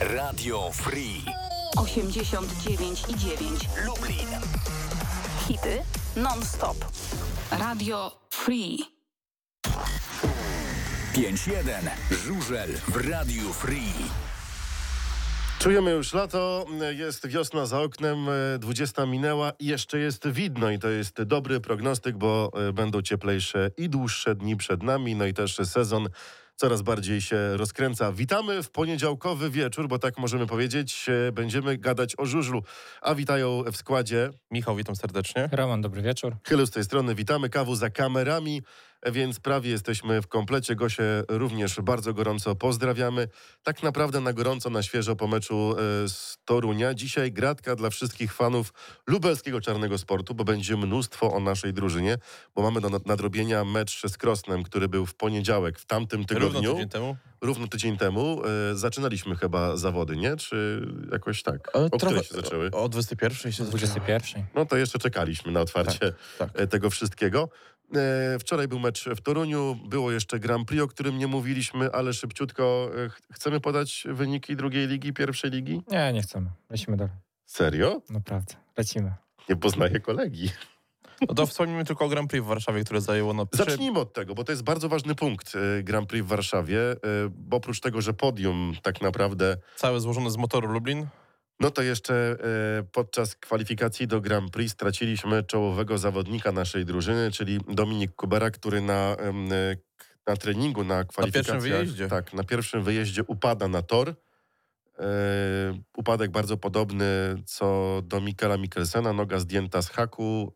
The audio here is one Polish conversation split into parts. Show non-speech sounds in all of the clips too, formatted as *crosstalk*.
Radio Free 89 i 9. Lublin. Hity non-stop. Radio Free. 5-1. Żużel w Radiu Free. Czujemy już lato, jest wiosna za oknem, 20 minęła i jeszcze jest widno i to jest dobry prognostyk, bo e, będą cieplejsze i dłuższe dni przed nami, no i też sezon coraz bardziej się rozkręca. Witamy w poniedziałkowy wieczór, bo tak możemy powiedzieć, e, będziemy gadać o żużlu. A witają w składzie Michał, witam serdecznie. Roman, dobry wieczór. Chylu z tej strony, witamy Kawu za kamerami, więc prawie jesteśmy w komplecie. Gosie również bardzo gorąco pozdrawiamy. Tak naprawdę na gorąco, na świeżo po meczu e, z Torunia. Dzisiaj gratka dla wszystkich fanów lubelskiego czarnego sportu, bo będzie mnóstwo o naszej drużynie, bo mamy do nadrobienia mecz z Krosnem, który był w poniedziałek, w tamtym tygodniu. Równo tydzień temu. Równo tydzień temu. E, zaczynaliśmy chyba zawody, nie? Czy jakoś tak? Ale O trochę- której się zaczęły? O 21 się zaczęło. 21. No to jeszcze czekaliśmy na otwarcie Tak, tak. e, tego wszystkiego. E, Wczoraj był mecz w Toruniu, było jeszcze Grand Prix, o którym nie mówiliśmy, ale szybciutko e, ch- chcemy podać wyniki drugiej ligi, pierwszej ligi? Nie, nie chcemy. Lecimy dalej. Serio? Naprawdę. Lecimy. Nie poznaję kolegi. No to wspomnimy tylko o Grand Prix w Warszawie, które zajęło na... Zacznijmy od tego, bo to jest bardzo ważny punkt e, Grand Prix w Warszawie, bo oprócz tego, że podium tak naprawdę Całe złożone z motoru Lublin. No to jeszcze e, podczas kwalifikacji do Grand Prix straciliśmy czołowego zawodnika naszej drużyny, czyli Dominik Kubera, który na, e, na treningu, na kwalifikacjach... wyjeździe. Tak, na pierwszym wyjeździe upada na tor. E, upadek bardzo podobny co do Mikela Mikkelsena, noga zdjęta z haku,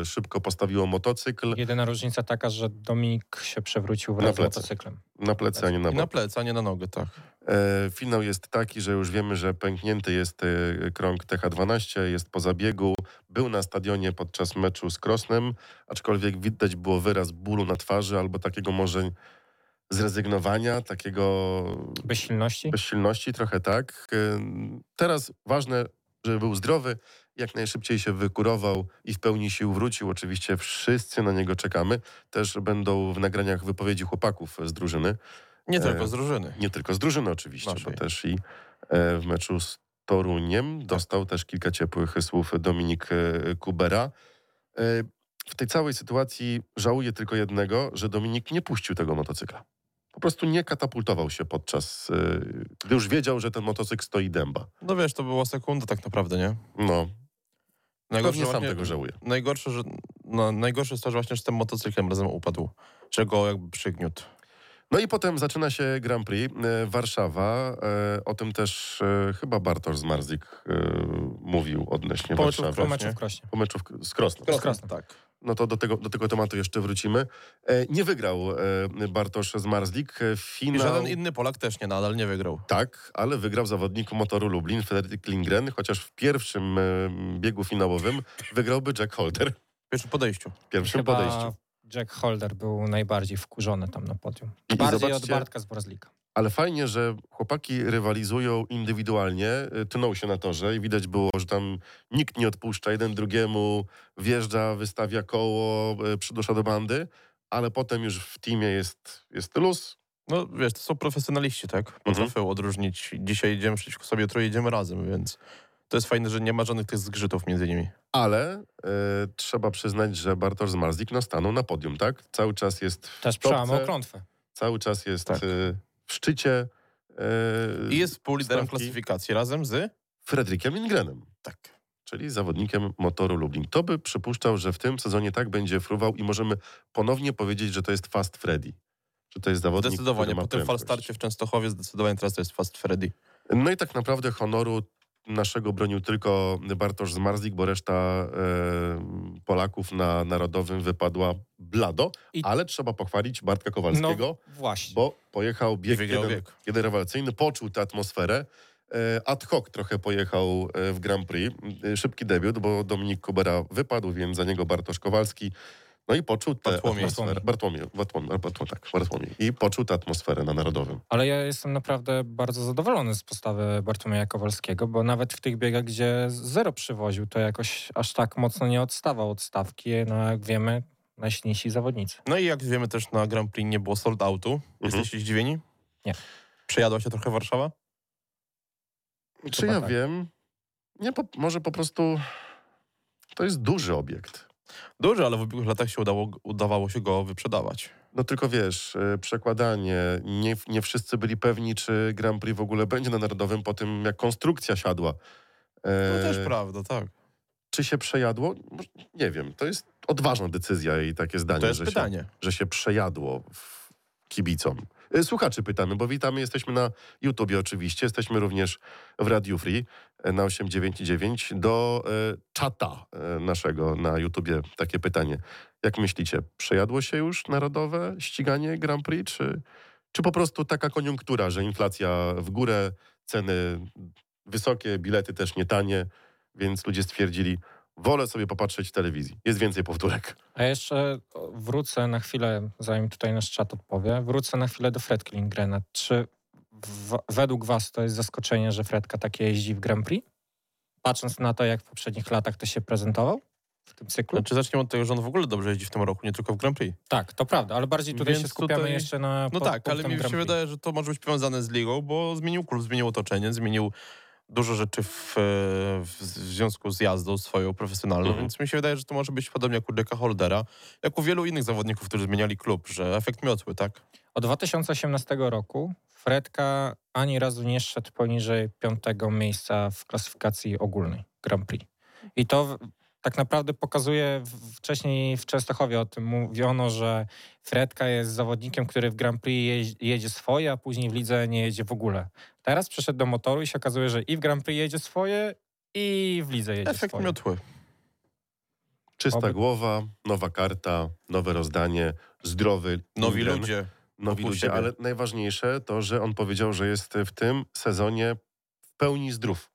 e, szybko postawiło motocykl Jedyna różnica taka, że Dominik się przewrócił wraz z plecy. motocyklem. na plecy, a nie na na bok. plec, a nie na nogę, tak. E, Finał jest taki, że już wiemy, że pęknięty jest krąg TH12, jest po zabiegu. Był na stadionie podczas meczu z Krosnem, aczkolwiek widać było wyraz bólu na twarzy albo takiego może zrezygnowania, takiego Bezsilności? bezsilności, trochę tak. E, Teraz ważne, żeby był zdrowy, jak najszybciej się wykurował i w pełni sił wrócił. Oczywiście wszyscy na niego czekamy. Też będą w nagraniach wypowiedzi chłopaków z drużyny. Nie E, tylko z drużyny. Nie tylko z drużyny oczywiście, Naszej. bo też i e, w meczu z Toruniem dostał też kilka ciepłych słów Dominik e, Kubera. W tej całej sytuacji żałuję tylko jednego, że Dominik nie puścił tego motocykla. Po prostu nie katapultował się podczas, e, gdy już wiedział, że ten motocykl stoi dęba. No wiesz, to była sekunda tak naprawdę, nie? No, pewnie sam właśnie- tego żałuję. Najgorsze, że, no, najgorsze jest to, że właśnie z tym motocyklem razem upadł. Że go jakby przygniótł. No i potem zaczyna się Grand Prix e, Warszawa. E, O tym też e, chyba Bartosz Zmarzik mówił odnośnie Po meczu, Warszawy. po meczu w Krośnie. Po meczu w- z Krosnem. Z Krosnem. Tak. No to do tego, do tego tematu jeszcze wrócimy. E, nie wygrał e, Bartosz Zmarzlik. E, I Finał... żaden inny Polak też nie, nadal nie wygrał. Tak, ale wygrał zawodnik motoru Lublin, Fredrik Lindgren, chociaż w pierwszym e, biegu finałowym wygrałby Jack Holder. W pierwszym podejściu. W pierwszym Chyba podejściu. Jack Holder był najbardziej wkurzony tam na podium. I Bardziej zobaczcie- od Bartka z Brazlika. Ale fajnie, że chłopaki rywalizują indywidualnie, e, tną się na torze i widać było, że tam nikt nie odpuszcza jeden drugiemu, wjeżdża, wystawia koło, e, przydusza do bandy, ale potem już w teamie jest, jest luz, No wiesz, to są profesjonaliści, tak? Mhm. Potrafią odróżnić. Dzisiaj jedziemy przeciwko sobie, jutro jedziemy razem, więc to jest fajne, że nie ma żadnych tych zgrzytów między nimi. Ale e, trzeba przyznać, że Bartosz Zmarzik no, stanął na podium, tak? Cały czas jest w Też przełamał klątwę. cały czas jest Tak. e, w szczycie. E, I jest współliderem klasyfikacji razem z... Fredrikiem Lindgrenem, Tak. czyli zawodnikiem motoru Lublin. To by przypuszczał, że w tym sezonie tak będzie fruwał i możemy ponownie powiedzieć, że to jest Fast Freddy. Że to jest zawodnik, Zdecydowanie. Po tym prędkość. falstarcie w Częstochowie zdecydowanie teraz to jest Fast Freddy. No i tak naprawdę honoru naszego bronił tylko Bartosz Zmarzik, bo reszta e, Polaków na Narodowym wypadła blado, I- ale trzeba pochwalić Bartka Kowalskiego, No właśnie. bo pojechał bieg jeden, bieg. jeden rewelacyjny, poczuł tę atmosferę. E, Ad hoc trochę pojechał e, w Grand Prix. E, Szybki debiut, bo Dominik Kubera wypadł, więc za niego Bartosz Kowalski. No i poczuł tę Bartłomiej. atmosferę. Bartłomiej. Bartłomiej, Bartłomiej, tak, Bartłomiej. I poczuł tę atmosferę na Narodowym. Ale ja jestem naprawdę bardzo zadowolony z postawy Bartłomieja Kowalskiego, bo nawet w tych biegach, gdzie zero przywoził, to jakoś aż tak mocno nie odstawał od stawki. No jak wiemy, najsilniejsi zawodnicy. No i jak wiemy też na Grand Prix nie było sold outu. Jesteście zdziwieni? Nie. Przejadła się trochę Warszawa? Czy Chyba ja tak. wiem? Nie, po, może po prostu to jest duży obiekt. Duży, ale w ubiegłych latach się udało, udawało się go wyprzedawać. No tylko wiesz, e, przekładanie, nie, nie wszyscy byli pewni, czy Grand Prix w ogóle będzie na Narodowym po tym, jak konstrukcja siadła. E, To też prawda, tak. Czy się przejadło? Nie wiem, to jest odważna decyzja i takie zdanie, To jest że, pytanie. Się, że się przejadło kibicom. E, Słuchaczy pytamy, bo witamy, jesteśmy na YouTubie oczywiście, jesteśmy również w Radio Free na 899. Do e, czata e, naszego na YouTubie takie pytanie. Jak myślicie, przejadło się już narodowe ściganie Grand Prix, czy, czy po prostu taka koniunktura, że inflacja w górę, ceny wysokie, bilety też nie tanie, więc ludzie stwierdzili, wolę sobie popatrzeć w telewizji. Jest więcej powtórek. A jeszcze wrócę na chwilę, zanim tutaj nasz czat odpowie, wrócę na chwilę do Fredki. Czy w, według was to jest zaskoczenie, że Fredka takie jeździ w Grand Prix? Patrząc na to, jak w poprzednich latach to się prezentował w tym cyklu? Znaczy zacznijmy od tego, że on w ogóle dobrze jeździ w tym roku, nie tylko w Grand Prix. Tak, to prawda, ale bardziej tutaj Więc się skupiamy tutaj- jeszcze na No pod tak, ale mi się wydaje, że to może być powiązane z ligą, bo zmienił klub, zmienił otoczenie, zmienił dużo rzeczy w, e, w związku z jazdą swoją profesjonalną, Mhm. więc mi się wydaje, że to może być podobnie jak u Holdera, jak u wielu innych zawodników, którzy zmieniali klub, że efekt miotły, tak? Od 2018 roku Fredka ani razu nie szedł poniżej piątego miejsca w klasyfikacji ogólnej Grand Prix. I to tak naprawdę pokazuje, wcześniej w Częstochowie o tym mówiono, że Fredka jest zawodnikiem, który w Grand Prix jeździ, jedzie swoje, a później w lidze nie jedzie w ogóle. Teraz przeszedł do motoru i się okazuje, że i w Grand Prix jedzie swoje, i w lidze jedzie Efekt swoje. miotły. Czysta Oby- głowa, nowa karta, nowe rozdanie, zdrowy Nowi Lindgren, ludzie. Nowi ludzie, siebie. ale najważniejsze to, że on powiedział, że jest w tym sezonie w pełni zdrów.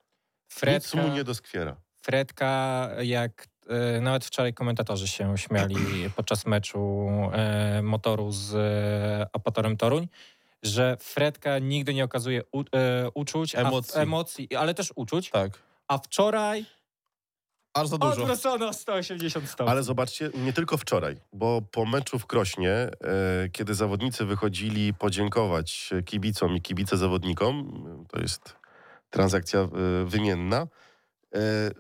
Nic Fredka, mu nie doskwiera. Fredka, jak e, nawet wczoraj komentatorzy się śmiali *clears throat* podczas meczu e, motoru z e, Apatorem Toruń, że Fredka nigdy nie okazuje u, uczuć, Emocji. Emocji, ale też uczuć, Tak. a wczoraj Aż za dużo. odwrócono o 180 stopni. Ale zobaczcie, nie tylko wczoraj, bo po meczu w Krośnie, e, kiedy zawodnicy wychodzili podziękować kibicom i kibice zawodnikom, to jest transakcja e, wymienna,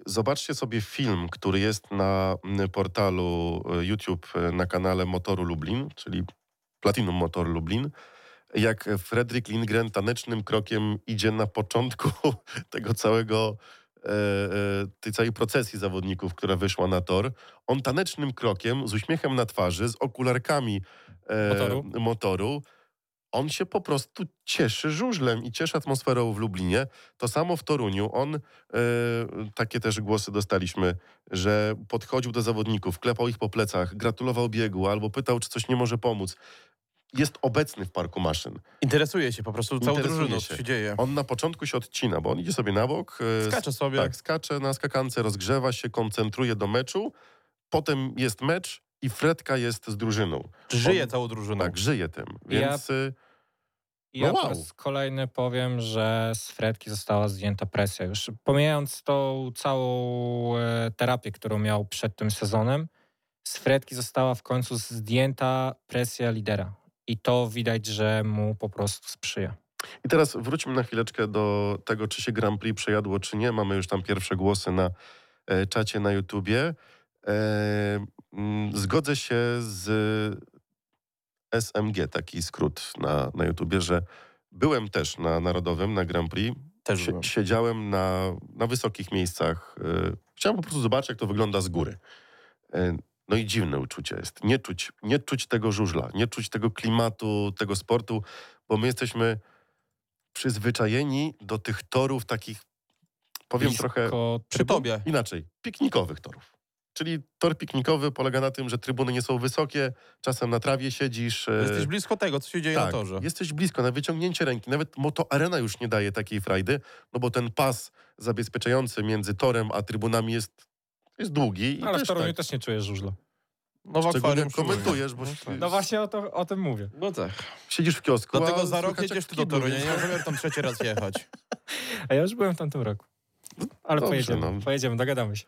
zobaczcie sobie film, który jest na portalu e, YouTube e, na kanale Motoru Lublin, czyli Platinum Motor Lublin, jak Fredrik Lindgren tanecznym krokiem idzie na początku *laughs* tego całego e, e, tej całej procesji zawodników, która wyszła na tor. On tanecznym krokiem, z uśmiechem na twarzy, z okularkami e, Motoru. motoru, on się po prostu cieszy żużlem i cieszy atmosferą w Lublinie. To samo w Toruniu. On, e, takie też głosy dostaliśmy, że podchodził do zawodników, klepał ich po plecach, gratulował biegu albo pytał, czy coś nie może pomóc. Jest obecny w parku maszyn. Interesuje się po prostu całą drużyną, co się dzieje. On na początku się odcina, bo on idzie sobie na bok. e, Skacze sobie. tak, skacze na skakance, rozgrzewa się, koncentruje do meczu. Potem jest mecz i Fredka jest z drużyną. Żyje on- całą drużyną. Tak, żyje tym. Ja- Więc y, I No ja wow. po raz kolejny powiem, że z Fredki została zdjęta presja. Już pomijając tą całą e, terapię, którą miał przed tym sezonem, z Fredki została w końcu zdjęta presja lidera. I to widać, że mu po prostu sprzyja. I teraz wróćmy na chwileczkę do tego, czy się Grand Prix przejadło, czy nie. Mamy już tam pierwsze głosy na e, czacie na YouTubie. E, zgodzę się z SMG, taki skrót na, na YouTubie, że byłem też na Narodowym, na Grand Prix. Też byłem. siedziałem na, na wysokich miejscach. e, Chciałem po prostu zobaczyć, jak to wygląda z góry. E, No i dziwne uczucie jest. Nie czuć, nie czuć tego żużla, nie czuć tego klimatu, tego sportu, bo my jesteśmy przyzwyczajeni do tych torów takich, powiem Blisko trochę Przy tobie. inaczej, piknikowych torów. Czyli tor piknikowy polega na tym, że trybuny nie są wysokie, czasem na trawie siedzisz. e, Jesteś blisko tego, co się dzieje tak, na torze. jesteś blisko, na wyciągnięcie ręki. Nawet Moto Arena już nie daje takiej frajdy, no bo ten pas zabezpieczający między torem a trybunami jest, jest długi. I Ale w Toruniu tak, też nie czujesz żużla. No w akwarium komentujesz, bo No tak. No właśnie o, to, o tym mówię. No tak. siedzisz w kiosku, Dlatego a za rok jedziesz w ty do Torunia. Nie zamiaru tam trzeci raz jechać. *laughs* A ja już byłem w tamtym roku. Ale Dobrze, pojedziemy, no. pojedziemy, dogadamy się.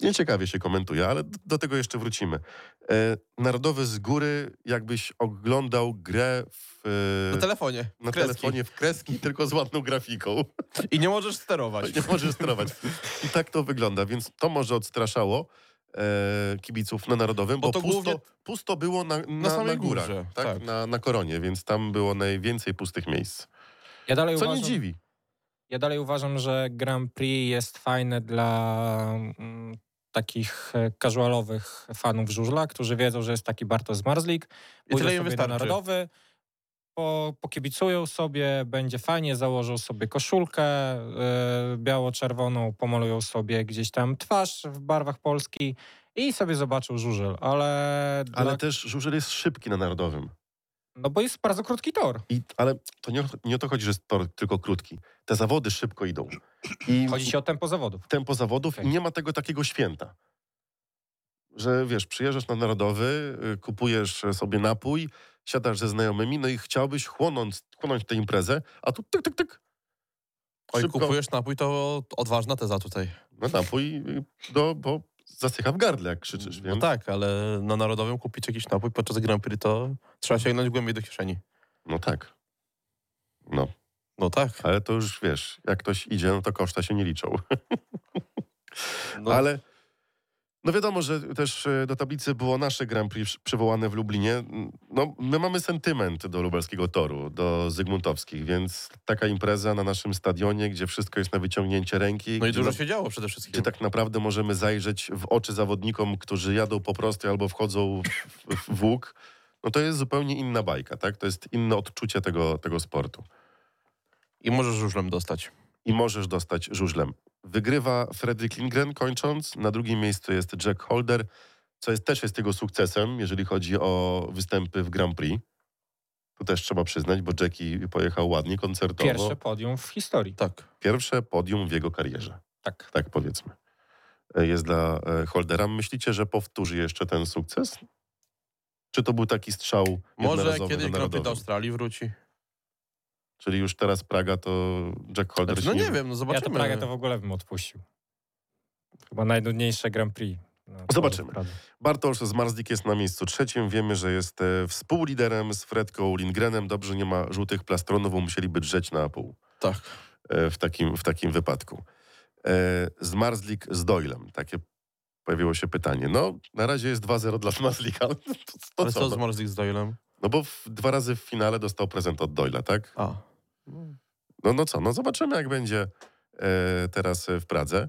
Nieciekawie się komentuje, ale do tego jeszcze wrócimy. E, narodowy z góry, jakbyś oglądał grę w, Na e, telefonie. na kreski. telefonie w kreski, *laughs* tylko z ładną grafiką. I nie możesz sterować. *laughs* Nie możesz sterować. I tak to wygląda, więc to może odstraszało e, kibiców na Narodowym, bo, Bo to pusto, głównie- pusto było na, na, na, samej górach, górze, tak? tak. Na, na koronie, więc tam było najwięcej pustych miejsc. Ja dalej, Co nie uważam, dziwi. Ja dalej uważam, że Grand Prix jest fajne dla mm, takich e, casualowych fanów żużla, którzy wiedzą, że jest taki Bartosz Marzlik, I pójdą tyle im sobie na narodowy, po, pokibicują sobie, będzie fajnie, założą sobie koszulkę e, biało-czerwoną, pomalują sobie gdzieś tam twarz w barwach Polski i sobie zobaczą żużel, ale, Ale dla, też żużel jest szybki na Narodowym. No bo jest bardzo krótki tor. I, ale to nie, o- nie o to chodzi, że jest tor tylko krótki. Te zawody szybko idą. I Chodzi się o tempo zawodów. tempo zawodów Okej. i nie ma tego takiego święta. Że wiesz, przyjeżdżasz na Narodowy, y, kupujesz sobie napój, siadasz ze znajomymi, no i chciałbyś chłonąć, chłonąć tę imprezę, a tu tyk, tyk, tyk. Oj, Szybko. kupujesz napój, to odważna teza tutaj. No napój, y, do, bo zasycha w gardle, jak krzyczysz, No więc... tak, ale na Narodowym kupić jakiś napój podczas Grand Prix, to trzeba sięgnąć głębiej do kieszeni. No tak. No, No tak. ale to już wiesz, jak ktoś idzie, no to koszta się nie liczą. No, *laughs* Ale no wiadomo, że też e, do tablicy było nasze Grand Prix przy- przywołane w Lublinie. No, my mamy sentyment do lubelskiego toru, do Zygmuntowskich, więc taka impreza na naszym stadionie, gdzie wszystko jest na wyciągnięcie ręki. no i dużo na- się działo przede wszystkim. Gdzie tak naprawdę możemy zajrzeć w oczy zawodnikom, którzy jadą po prostu albo wchodzą w, w, w łuk. No to jest zupełnie inna bajka, tak? To jest inne odczucie tego, tego sportu. I możesz żużlem dostać. i możesz dostać żużlem. Wygrywa Fredrik Lindgren kończąc, na drugim miejscu jest Jack Holder, co jest, też jest jego sukcesem, jeżeli chodzi o występy w Grand Prix. Tu też trzeba przyznać, bo Jackie pojechał ładnie, koncertowo. Pierwsze podium w historii. Tak. Pierwsze podium w jego karierze, Tak. tak powiedzmy. E, Jest dla e, Holdera. Myślicie, że powtórzy jeszcze ten sukces? Czy to był taki strzał Może kiedyś na Grand Prix do? Australii wróci. Czyli już teraz Praga to Jack Holder Znaczy, no się nie wiem, no Ja to zobaczymy. Pragę to w ogóle bym odpuścił. Chyba najnudniejsze Grand Prix. na Zobaczymy. Bartosz Zmarzlik jest na miejscu trzecim. Wiemy, że jest e, współliderem z Fredką Lindgrenem. Dobrze, nie ma żółtych plastronów, bo musieliby drzeć na pół Tak. e, w takim, w takim wypadku. E, Zmarzlik z Doylem. Takie pojawiło się pytanie. No, na razie jest 2-0 dla Zmarzlika. To, to Ale co? co z No, Morzlik z Doylem? no bo w, dwa razy w finale dostał prezent od Doyla, tak? A. No, no co, no zobaczymy jak będzie e, teraz w Pradze.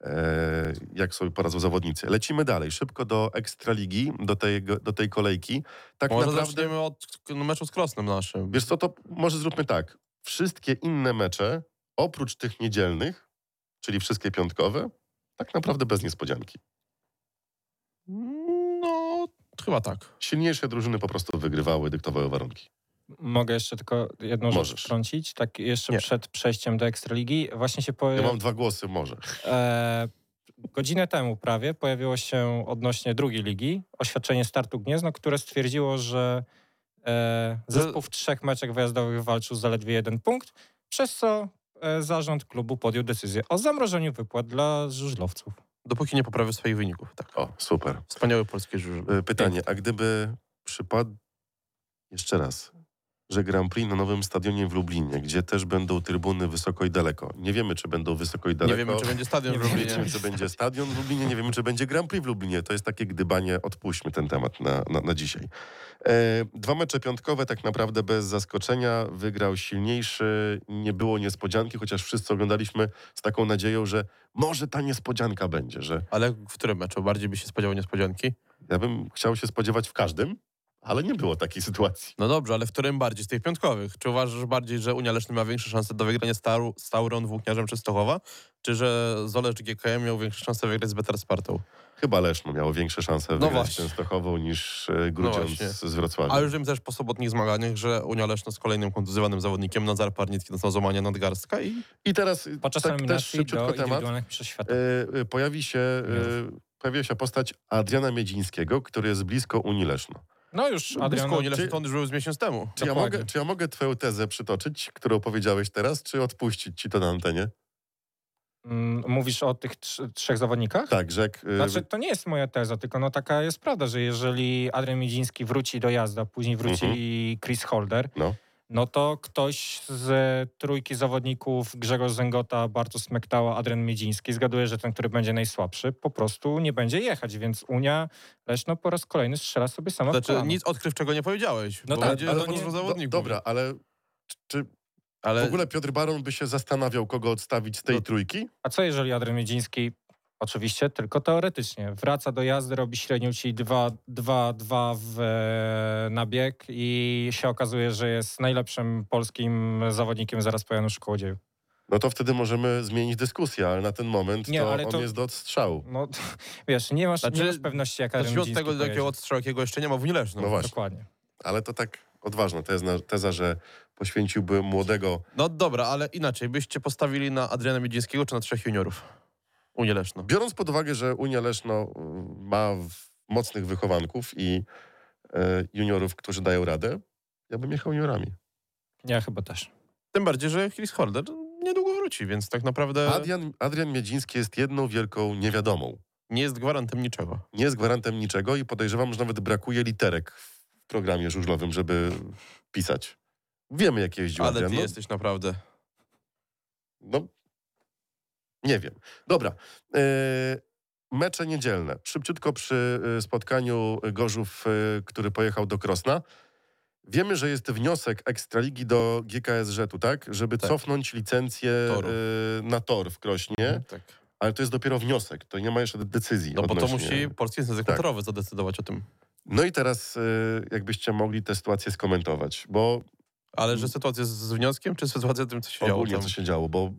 E, jak sobie poradzą zawodnicy. Lecimy dalej, szybko do Ekstraligi, do tej, do tej kolejki. Tak Może naprawdę, zaczniemy od meczu z Krosnem naszym. wiesz co, to może zróbmy tak. Wszystkie inne mecze, oprócz tych niedzielnych, czyli wszystkie piątkowe, tak naprawdę bez niespodzianki. No, chyba tak. Silniejsze drużyny po prostu wygrywały, dyktowały warunki. Mogę jeszcze tylko jedną Możesz. rzecz wtrącić? Tak jeszcze Nie. przed przejściem do Ekstraligi. Właśnie się Ja pojawiło... mam dwa głosy, może. E, godzinę temu prawie pojawiło się odnośnie drugiej ligi oświadczenie Startu Gniezno, które stwierdziło, że e, zespół w trzech meczach wyjazdowych walczył zaledwie jeden punkt, przez co e, zarząd klubu podjął decyzję o zamrożeniu wypłat dla żużlowców. Dopóki nie poprawi swoich wyników. Tak. O, super. Wspaniały polski żużel. Pytanie, a gdyby przypadł jeszcze raz, że Grand Prix na nowym stadionie w Lublinie, gdzie też będą trybuny wysoko i daleko. Nie wiemy, czy będą wysoko i daleko. Nie wiemy, czy będzie stadion Nie w wiemy, Nie Lublinie. wiemy, czy będzie stadion w Lublinie, nie wiemy, czy będzie Grand Prix w Lublinie. To jest takie gdybanie, odpuśćmy ten temat na, na, na dzisiaj. E, dwa mecze piątkowe tak naprawdę bez zaskoczenia. Wygrał silniejszy, nie było niespodzianki, chociaż wszyscy oglądaliśmy z taką nadzieją, że może ta niespodzianka będzie, że Ale w którym meczu bardziej by się spodziewał niespodzianki? ja bym chciał się spodziewać w każdym, ale nie było takiej sytuacji. No dobrze, ale w którym bardziej z tych piątkowych? Czy uważasz bardziej, że Unia Leszny ma większe szanse do wygrania z, Taru, z Tauron, Włókniarzem czy Stochowa? Czy że Zolecz GKM miał większe szanse wygrać z Betar Spartą? Chyba Leszno miało większe szanse wygrać No właśnie. Częstochową niż e, Grudziądz właśnie. z Wrocławia. A już wiem też po sobotnich zmaganiach, że Unia Leszno z kolejnym kontuzjowanym zawodnikiem, Nazar Parnicki dostał złamania nadgarstka i I teraz e, Podczas tak, też szybciutko temat. E, pojawi się, pojawiła się postać Adriana Miedzińskiego, który jest blisko Unii Leszno. No już, Blisko Adriano, Unii Leszno czy- to on już był z miesiąc temu. Czy ja, mogę, czy ja mogę twoją tezę przytoczyć, którą powiedziałeś teraz, czy odpuścić ci to na antenie? Mm, Mówisz o tych trz- trzech zawodnikach? Tak, że y, Znaczy, to nie jest moja teza, tylko no taka jest prawda, że jeżeli Adrian Miedziński wróci do jazdy, a później wróci Chris Holder, no. No to ktoś z trójki zawodników Grzegorz Zęgota, Bartosz Smektała, Adrian Miedziński, zgaduję, że ten, który będzie najsłabszy, po prostu nie będzie jechać, więc Unia Leszno po raz kolejny strzela sobie sama w Znaczy, kolano. nic odkrywczego nie powiedziałeś, No bo tak, będzie ale to nie-. Do, dobra, ale czy ale w ogóle Piotr Baron by się zastanawiał, kogo odstawić z tej No- trójki? A co jeżeli Adrian Miedziński, oczywiście tylko teoretycznie, wraca do jazdy, robi średnią, czyli 2-2 w e, na bieg i się okazuje, że jest najlepszym polskim zawodnikiem zaraz po Januszu Kołodzieju. No to wtedy możemy zmienić dyskusję, ale na ten moment Nie, to ale on to- jest do odstrzału. No *laughs* wiesz, nie masz, Znaczy, nie masz pewności, jak Adrian zacznijmy od tego, do pojedzie. jakiego odstrzału, jakiego jeszcze nie ma w Leszno. No właśnie. Dokładnie. Ale to tak odważna teza, teza, że poświęciłby młodego. No dobra, ale inaczej. Byście postawili na Adriana Miedzińskiego czy na trzech juniorów? Unię Leszno. Biorąc pod uwagę, że Unia Leszno y, ma mocnych wychowanków i e, juniorów, którzy dają radę, ja bym jechał juniorami. Ja chyba też. Tym bardziej, że Chris Holder niedługo wróci, więc tak naprawdę Adrian, Adrian Miedziński jest jedną wielką niewiadomą. nie jest gwarantem niczego. Nie jest gwarantem niczego i podejrzewam, że nawet brakuje literek w programie żużlowym, żeby pisać. Wiemy, jak jeździł Ale Adrian. ty no, jesteś naprawdę... No, nie wiem. Dobra. E, mecze niedzielne. Szybciutko przy e, spotkaniu Gorzów, e, który pojechał do Krosna. Wiemy, że jest wniosek Ekstraligi do GKS-u, tak? Żeby Tak. cofnąć licencję Toru. na tor w Krośnie. Tak. Ale to jest dopiero wniosek. To nie ma jeszcze decyzji. No bo to odnośnie- musi polski język Tak. motorowy zadecydować o tym. No i teraz jakbyście mogli tę sytuację skomentować, bo Ale że sytuacja z- wnioskiem, czy sytuacja z tym, co się działo ogólnie co się działo, bo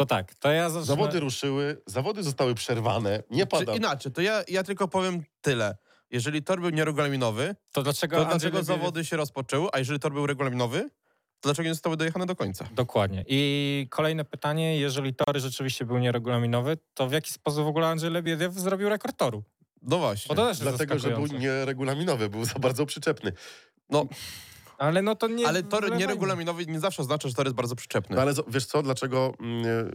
To tak, to ja zacznę... zawody ruszyły, zawody zostały przerwane, nie Czy pada. inaczej, to ja, ja tylko powiem tyle. Jeżeli tor był nieregulaminowy, To dlaczego to Andrzej dlaczego Lebiew- zawody się rozpoczęły, a jeżeli tor był regulaminowy, to dlaczego nie zostały dojechane do końca? Dokładnie. I kolejne pytanie, jeżeli tory rzeczywiście był nieregulaminowy, to w jaki sposób w ogóle Andrzej Lebiew zrobił rekord toru? No właśnie. Bo to też jest Dlatego, że był nieregulaminowy, był za bardzo przyczepny. No, Ale no to nie... ale tor wylewajmy. nieregulaminowy nie zawsze oznacza, że tor jest bardzo przyczepny. No ale wiesz co, dlaczego mm, e,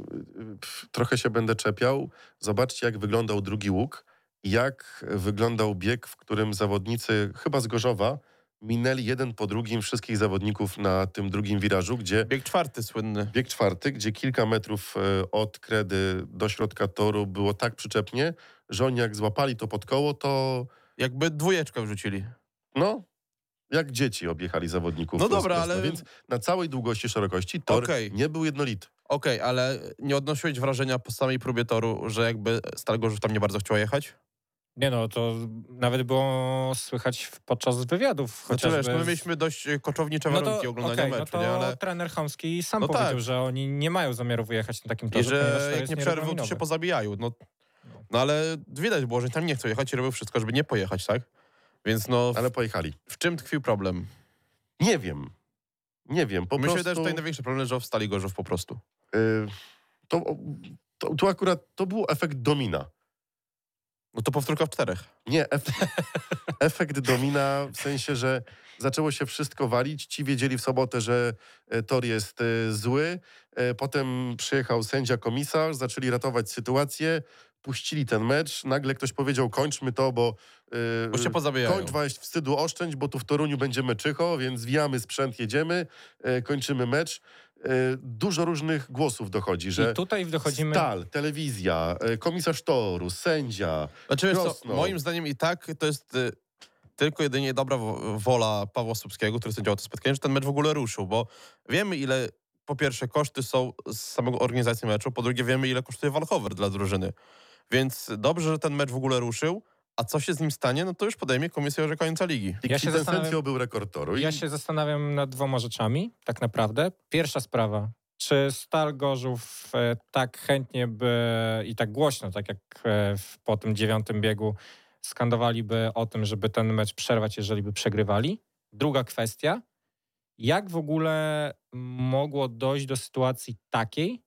trochę się będę czepiał? Zobaczcie, jak wyglądał drugi łuk jak wyglądał bieg, w którym zawodnicy, chyba z Gorzowa, minęli jeden po drugim wszystkich zawodników na tym drugim wirażu, gdzie Bieg czwarty słynny. bieg czwarty, gdzie kilka metrów e, od kredy do środka toru było tak przyczepnie, że oni jak złapali to pod koło, to Jakby dwójeczkę wrzucili. no, jak dzieci objechali zawodników. No dobra, prosto. ale- Więc na całej długości, szerokości tor Okej. nie był jednolity. Okej, ale nie odnosiłeś wrażenia po samej próbie toru, że jakby Stal Gorzów tam nie bardzo chciała jechać? Nie no, to nawet było słychać w- podczas wywiadów. Znaczy chociażby wiesz, no my z- mieliśmy dość e, koczownicze no warunki to, oglądania okej, meczu, no nie? to Ale... trener Chamski sam No powiedział, tak. że oni nie mają zamiaru wyjechać na takim I torze, to że jak jest nie przerwą, to się pozabijają. No, No. no ale widać było, że tam nie chcą jechać i robią wszystko, żeby nie pojechać, tak? Więc no, Ale pojechali. w czym tkwił problem? Nie wiem. Nie wiem, po się prostu... że tutaj największy problem, że wstali Gorzów po prostu. y, to, to, tu akurat to był efekt domina. No to powtórka w czterech. Nie, ef *laughs* efekt domina w sensie, że zaczęło się wszystko walić. Ci wiedzieli w sobotę, że e, tor jest e, zły. E, Potem przyjechał sędzia komisarz, zaczęli ratować sytuację. Puścili ten mecz. Nagle ktoś powiedział, kończmy to, bo... e, Bo się pozabijają. Kończ weź wstydu oszczędź, bo tu w Toruniu będziemy czycho, więc zwijamy sprzęt, jedziemy, e, kończymy mecz. E, dużo różnych głosów dochodzi, że I tutaj dochodzimy... Stal, telewizja, e, komisarz toru, sędzia. Znaczy co, moim zdaniem i tak to jest y, tylko jedynie dobra wo- wola Pawła Słupskiego, który sędziował to spotkanie, że ten mecz w ogóle ruszył, bo wiemy ile po pierwsze koszty są z samego organizacji meczu, po drugie wiemy ile kosztuje walkover dla drużyny. Więc dobrze, że ten mecz w ogóle ruszył, a co się z nim stanie, no to już podejmie komisja orzekająca ligi. I Ja się ten zastanawiam- był rekord toru. I Ja się zastanawiam nad dwoma rzeczami, tak naprawdę. Pierwsza sprawa, czy Stal Gorzów e, tak chętnie by i tak głośno, tak jak e, w, po tym dziewiątym biegu, skandowaliby o tym, żeby ten mecz przerwać, jeżeli by przegrywali? Druga kwestia, jak w ogóle mogło dojść do sytuacji takiej,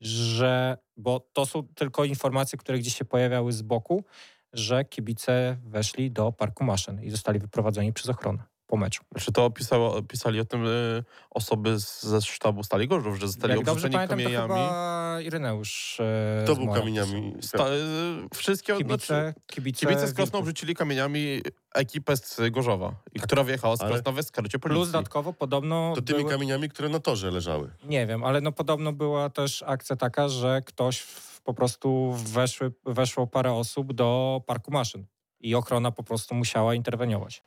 że, bo to są tylko informacje, które gdzieś się pojawiały z boku, że kibice weszli do parku maszyn i zostali wyprowadzeni przez ochronę. Po meczu. Czy to pisało, pisali o tym y, osoby z, ze sztabu Stali Gorzów, że zostali Jak dobrze obrzuceni pamiętam, to kamieniami? chyba Ireneusz e, To z był kamieniami. Sta, y, wszystkie znaczy, Kibice, kibice, kibice z Krosna Wilków. obrzucili kamieniami ekipę z Gorzowa, i która wjechała z Ale- Krosna w eskorcie policji. Plus dodatkowo podobno To tymi były, kamieniami, które na torze leżały. nie wiem, ale no podobno była też akcja taka, że ktoś w, po prostu weszły, weszło parę osób do parku maszyn i ochrona po prostu musiała interweniować.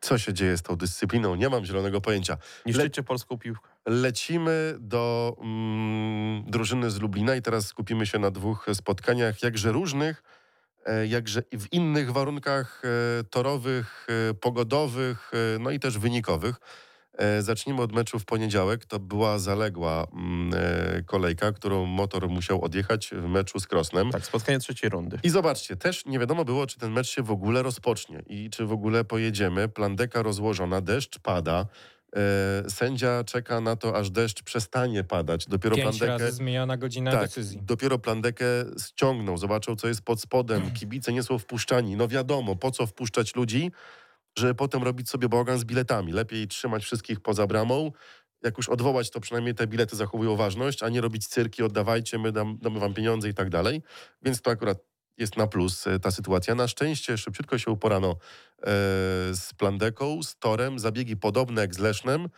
Co się dzieje z tą dyscypliną? Nie mam zielonego pojęcia. Niszczycie polską piłkę. Lecimy do mm, drużyny z Lublina i teraz skupimy się na dwóch spotkaniach, jakże różnych, e, jakże w innych warunkach e, torowych, e, pogodowych, no i też wynikowych. E, Zacznijmy od meczu w poniedziałek. To była zaległa mm, e, kolejka, którą motor musiał odjechać w meczu z Krosnem. Tak, spotkanie trzeciej rundy. I zobaczcie, też nie wiadomo było, czy ten mecz się w ogóle rozpocznie i czy w ogóle pojedziemy. Plandeka rozłożona, deszcz pada. E, sędzia czeka na to, aż deszcz przestanie padać. Dopiero Pięć plandekę, razy zmieniona godzina tak, decyzji. dopiero plandekę ściągnął, zobaczył, co jest pod spodem. Kibice nie są wpuszczani. No wiadomo, po co wpuszczać ludzi, żeby potem robić sobie bałagan z biletami. Lepiej trzymać wszystkich poza bramą. Jak już odwołać, to przynajmniej te bilety zachowują ważność, a nie robić cyrki, oddawajcie, my dam, damy wam pieniądze i tak dalej. Więc to akurat jest na plus e, ta sytuacja. Na szczęście szybciutko się uporano e, z Plandeką, z Torem, zabiegi podobne jak z Lesznem.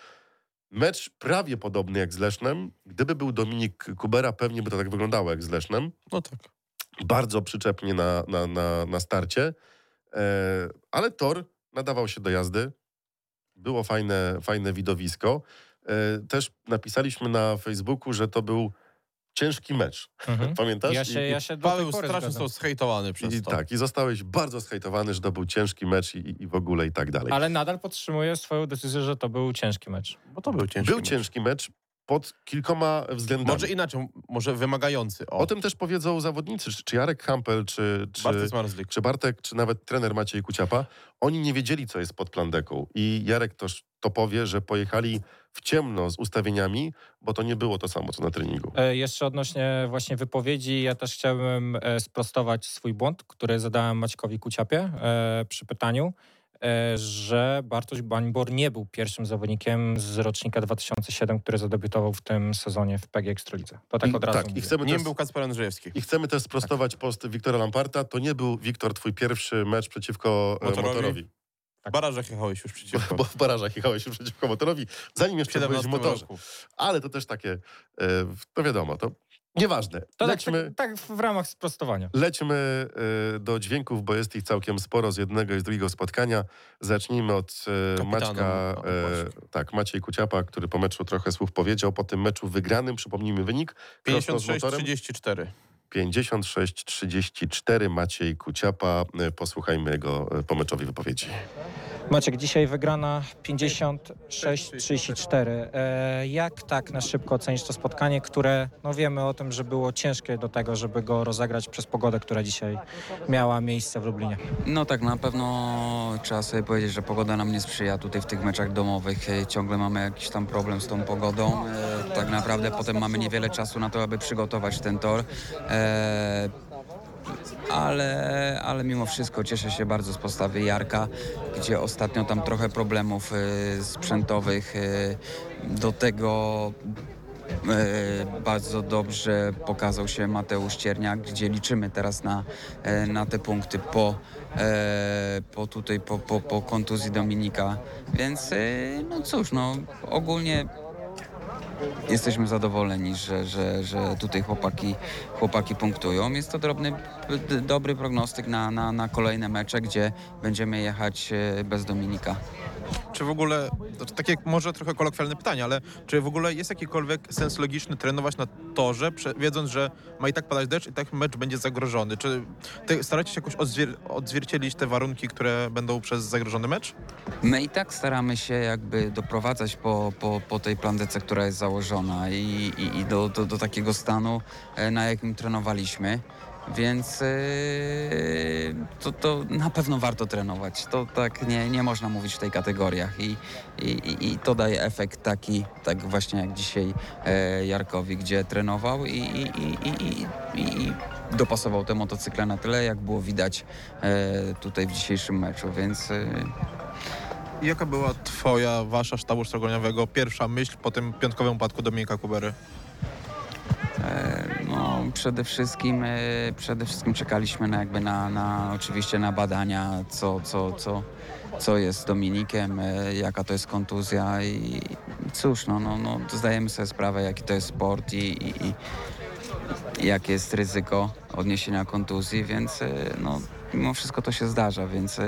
Mecz prawie podobny jak z Lesznem. Gdyby był Dominik Kubera, pewnie by to tak wyglądało jak z Lesznem. No tak. Bardzo przyczepnie na, na, na, na starcie. E, ale Tor nadawał się do jazdy. Było fajne, fajne widowisko. E, też napisaliśmy na Facebooku, że to był ciężki mecz. Mhm. *laughs* Pamiętasz? Ja się, I- ja się Paweł strasznie są zhejtowany przez I to. tak, i zostałeś bardzo zhejtowany, że to był ciężki mecz i, i w ogóle i tak dalej. Ale nadal podtrzymuję swoją decyzję, że to był ciężki mecz. Bo to był ciężki był mecz. ciężki mecz pod kilkoma względami. Może inaczej, może wymagający. O, O tym też powiedzą zawodnicy, czy, czy Jarek Hampel, czy, czy, Bartek czy Bartek, czy nawet trener Maciej Kuciapa. Oni nie wiedzieli, co jest pod plandeką. I Jarek też to powie, że pojechali w ciemno z ustawieniami, bo to nie było to samo, co na treningu. E, Jeszcze odnośnie właśnie wypowiedzi, ja też chciałbym e, sprostować swój błąd, który zadałem Maćkowi Kuciapie e, przy pytaniu, że Bartosz Bańbor nie był pierwszym zawodnikiem z rocznika 2007, który zadebiutował w tym sezonie w PG Ekstralidze. To tak od razu tak, i chcemy, Nim też, był Kacper Andrzejewski. I chcemy też sprostować post Wiktora Lamparta. To nie był, Wiktor, twój pierwszy mecz przeciwko e, Motorowi? motorowi. W barażach jechałeś już przeciwko. *laughs* bo w barażach jechałeś już przeciwko motorowi, zanim jeszcze byłeś w 17 motorze. roku. Ale to też takie, e, to wiadomo, to nieważne. To tak, Lećmy, tak, tak w ramach sprostowania. lećmy e, do dźwięków, bo jest ich całkiem sporo z jednego i z drugiego spotkania. Zacznijmy od Kapitana, Maćka, właśnie. tak, Maciej Kuciapa, który po meczu trochę słów powiedział. Po tym meczu wygranym, przypomnijmy wynik, Krosno z motorem. 56-34. 56-34 Maciej Kuciapa. Posłuchajmy jego e, pomeczowej wypowiedzi. Maciek, dzisiaj wygrana 56-34. E, jak tak na szybko ocenisz to spotkanie, które no wiemy o tym, że było ciężkie do tego, żeby go rozegrać przez pogodę, która dzisiaj miała miejsce w Lublinie? No tak, na pewno trzeba sobie powiedzieć, że pogoda nam nie sprzyja tutaj w tych meczach domowych. E, Ciągle mamy jakiś tam problem z tą pogodą. Tak naprawdę potem mamy niewiele czasu na to, aby przygotować ten tor. Ale, ale mimo wszystko cieszę się bardzo z postawy Jarka, gdzie ostatnio tam trochę problemów e, sprzętowych. e, Do tego E, bardzo dobrze pokazał się Mateusz Cierniak, gdzie liczymy teraz na, na te punkty po, po tutaj po, po, po kontuzji Dominika. Więc no cóż, no ogólnie jesteśmy zadowoleni, że, że, że tutaj chłopaki, chłopaki punktują. Jest to drobny, dobry prognostyk na, na, na kolejne mecze, gdzie będziemy jechać e, bez Dominika. Czy w ogóle, to takie może trochę kolokwialne pytanie, ale czy w ogóle jest jakikolwiek sens logiczny trenować na torze, wiedząc, że ma i tak padać deszcz i tak mecz będzie zagrożony? Czy staracie się jakoś odzwier- odzwierciedlić te warunki, które będą przez zagrożony mecz? My i tak staramy się jakby doprowadzać po, po, po tej plandece, która jest założona i, i, i do, do, do takiego stanu, e, na jakim trenowaliśmy. Więc e, to, to na pewno warto trenować. To tak nie, nie można mówić w tej kategoriach i, i, i- to daje efekt taki, tak właśnie jak dzisiaj e, Jarkowi, gdzie trenował i, i, i, i, dopasował te motocykle na tyle, jak było widać e, tutaj w dzisiejszym meczu, więc e, Jaka była twoja, wasza sztabu sztragoniowego pierwsza myśl po tym piątkowym upadku Dominika Kubery? E, No, przede wszystkim, e, przede wszystkim czekaliśmy na jakby na, na oczywiście na badania, co, co, co, co jest z Dominikiem, e, jaka to jest kontuzja i cóż, no, no, no zdajemy sobie sprawę, jaki to jest sport i, i, i jakie jest ryzyko odniesienia kontuzji, więc e, no, mimo wszystko to się zdarza, więc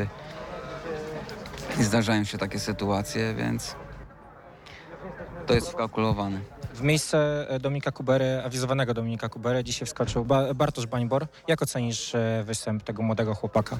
zdarzają się takie sytuacje, więc to jest wkalkulowane. W miejsce e, Dominika Kubery, awizowanego Dominika Kubery, dzisiaj wskoczył ba Bartosz Bańbor. Jak ocenisz e, występ tego młodego chłopaka?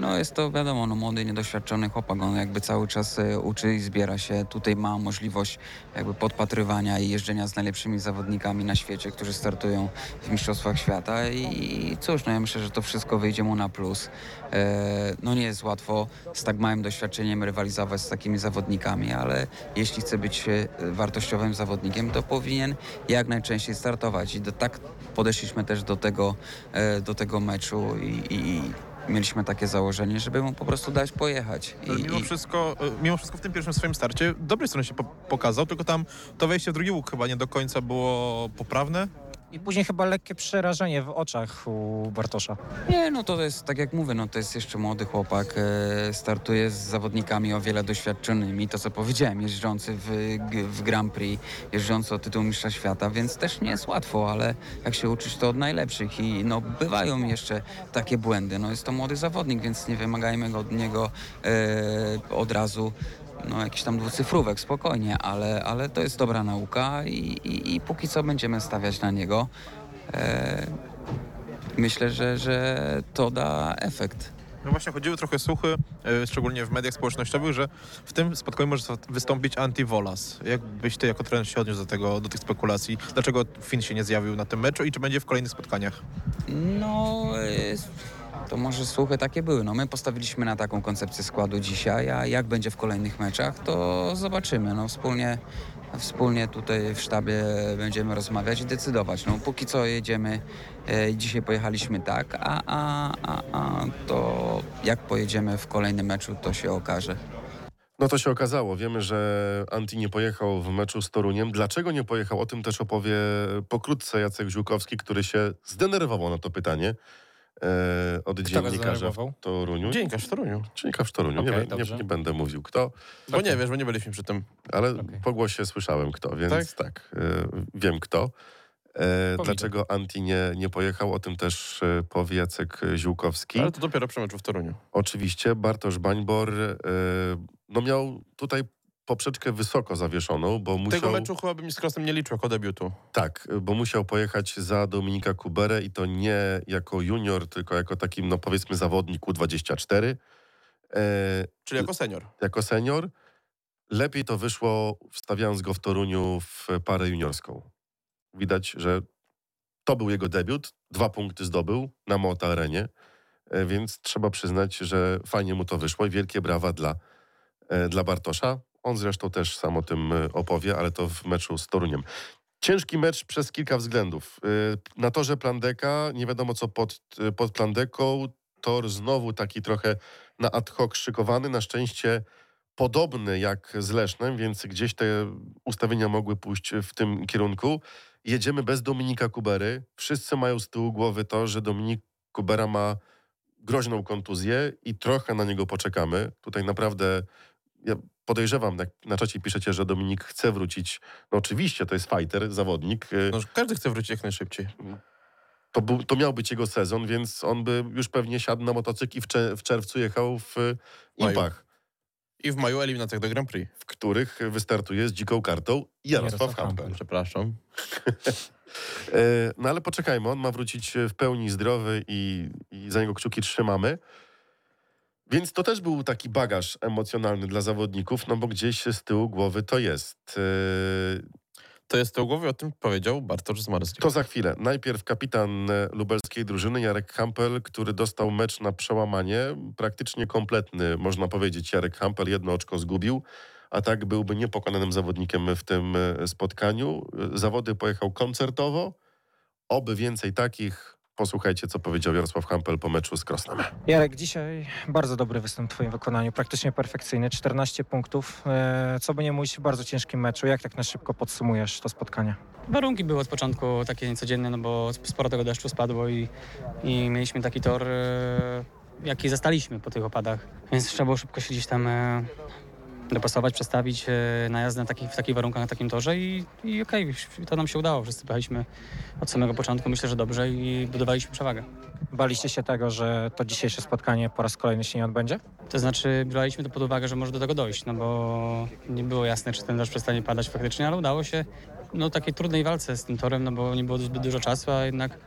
No jest to wiadomo, no młody, niedoświadczony chłopak, on jakby cały czas e, uczy i zbiera się. Tutaj ma możliwość jakby podpatrywania i jeżdżenia z najlepszymi zawodnikami na świecie, którzy startują w Mistrzostwach Świata i cóż, no ja myślę, że to wszystko wyjdzie mu na plus. E, no nie jest łatwo z tak małym doświadczeniem rywalizować z takimi zawodnikami, ale jeśli chce być e, wartościowym zawodnikiem, to powinien jak najczęściej startować i do, tak podeszliśmy też do tego, do tego meczu i, i mieliśmy takie założenie, żeby mu po prostu dać pojechać. I, mimo i, wszystko, e, mimo wszystko w tym pierwszym swoim starcie dobrej strony się po pokazał, tylko tam to wejście w drugi łuk chyba nie do końca było poprawne. I później chyba lekkie przerażenie w oczach u Bartosza. Nie, no to jest, tak jak mówię, no to jest jeszcze młody chłopak, e, startuje z zawodnikami o wiele doświadczonymi, to co powiedziałem, jeżdżący w, w Grand Prix, jeżdżący o tytuł mistrza świata, więc też nie jest łatwo, ale jak się uczyć, to od najlepszych. I no bywają jeszcze takie błędy, no jest to młody zawodnik, więc nie wymagajmy od niego e, od razu no, jakiś tam dwucyfrówek, spokojnie, ale, ale to jest dobra nauka i, i, i póki co będziemy stawiać na niego. E, myślę, że, że to da efekt. No właśnie chodziły trochę słuchy, e, szczególnie w mediach społecznościowych, że w tym spotkaniu może wystąpić Anti-Volas. Jak byś ty jako trener się odniósł do, tego, do tych spekulacji? Dlaczego Finn się nie zjawił na tym meczu i czy będzie w kolejnych spotkaniach? No, e, to może słuchy takie były. No, my postawiliśmy na taką koncepcję składu dzisiaj, a jak będzie w kolejnych meczach, to zobaczymy. No, wspólnie, wspólnie tutaj w sztabie będziemy rozmawiać i decydować. No, póki co jedziemy, e, dzisiaj pojechaliśmy tak, a, a, a, a to jak pojedziemy w kolejnym meczu, to się okaże. No to się okazało. Wiemy, że Anti nie pojechał w meczu z Toruniem. Dlaczego nie pojechał? O tym też opowie pokrótce Jacek Ziółkowski, który się zdenerwował na to pytanie e, od Kto dziennikarza w? Toruniu. Dziennikarz w Toruniu. Dziennikarz w Toruniu. Okej, nie, nie, nie będę mówił kto, Bo nie wiesz, bo nie byliśmy przy tym. ale Okej. po głosie słyszałem kto, więc tak, e, wiem kto. E, dlaczego Anti nie, nie pojechał? O tym też e, powie Jacek Ziółkowski. Ale to dopiero przy meczu w Toruniu. Oczywiście Bartosz Bańbor e, no miał tutaj poprzeczkę wysoko zawieszoną, bo musiał... Tego meczu chyba bym z Krosem nie liczył jako debiutu. Tak, bo musiał pojechać za Dominika Kuberę i to nie jako junior, tylko jako taki, no powiedzmy, zawodnik U24. E, Czyli jako senior. jako senior. Lepiej to wyszło wstawiając go w Toruniu w parę juniorską. Widać, że to był jego debiut. Dwa punkty zdobył na Mota Arenie, e, więc trzeba przyznać, że fajnie mu to wyszło i wielkie brawa dla, e, dla Bartosza. On zresztą też sam o tym e, opowie, ale to w meczu z Toruniem. Ciężki mecz przez kilka względów. E, Na torze Plandeka, nie wiadomo co pod, e, pod Plandeką. Tor znowu taki trochę na ad hoc szykowany. Na szczęście podobny jak z Lesznem, więc gdzieś te ustawienia mogły pójść w tym kierunku. Jedziemy bez Dominika Kubery. Wszyscy mają z tyłu głowy to, że Dominik Kubera ma groźną kontuzję i trochę na niego poczekamy. Tutaj naprawdę ja podejrzewam, jak na czacie piszecie, że Dominik chce wrócić. No oczywiście, to jest fighter, zawodnik. Y, No, każdy chce wrócić jak najszybciej. To, był, to miał być jego sezon, więc on by już pewnie siadł na motocykl i w, cze- w czerwcu jechał w y, Maju. Impach, I w maju eliminacjach do Grand Prix. w których wystartuje z dziką kartą Jarosław Jarosław Hampel. Przepraszam. *laughs* E, No ale poczekajmy, on ma wrócić w pełni zdrowy i, i za niego kciuki trzymamy. Więc to też był taki bagaż emocjonalny dla zawodników, no bo gdzieś z tyłu głowy to jest. E, To jest to głowie, o tym powiedział Bartosz Zmarzlik. To za chwilę. Najpierw kapitan e, lubelskiej drużyny Jarek Hampel, który dostał mecz na przełamanie, praktycznie kompletny, można powiedzieć. Jarek Hampel jedno oczko zgubił, a tak byłby niepokonanym zawodnikiem w tym e, spotkaniu. E, Zawody pojechał koncertowo, oby więcej takich Posłuchajcie, co powiedział Jarosław Hampel po meczu z Krosnem. Jarek, dzisiaj bardzo dobry występ w twoim wykonaniu, praktycznie perfekcyjny, 14 punktów. E, Co by nie mówić, w bardzo ciężkim meczu. Jak tak na szybko podsumujesz to spotkanie? Warunki były od początku takie niecodzienne, no bo sporo tego deszczu spadło i, i mieliśmy taki tor, e, jaki zastaliśmy po tych opadach. Więc trzeba było szybko się gdzieś tam e, dopasować, przestawić e, na jazdę na takich, w takich warunkach, na takim torze i, i okej, to nam się udało. Wszyscy pojechaliśmy od samego początku, myślę, że dobrze i budowaliśmy przewagę. Baliście się tego, że to dzisiejsze spotkanie po raz kolejny się nie odbędzie? To znaczy braliśmy to pod uwagę, że może do tego dojść, no bo nie było jasne, czy ten deszcz przestanie padać faktycznie, ale udało się no takiej trudnej walce z tym torem, no bo nie było zbyt dużo czasu, a jednak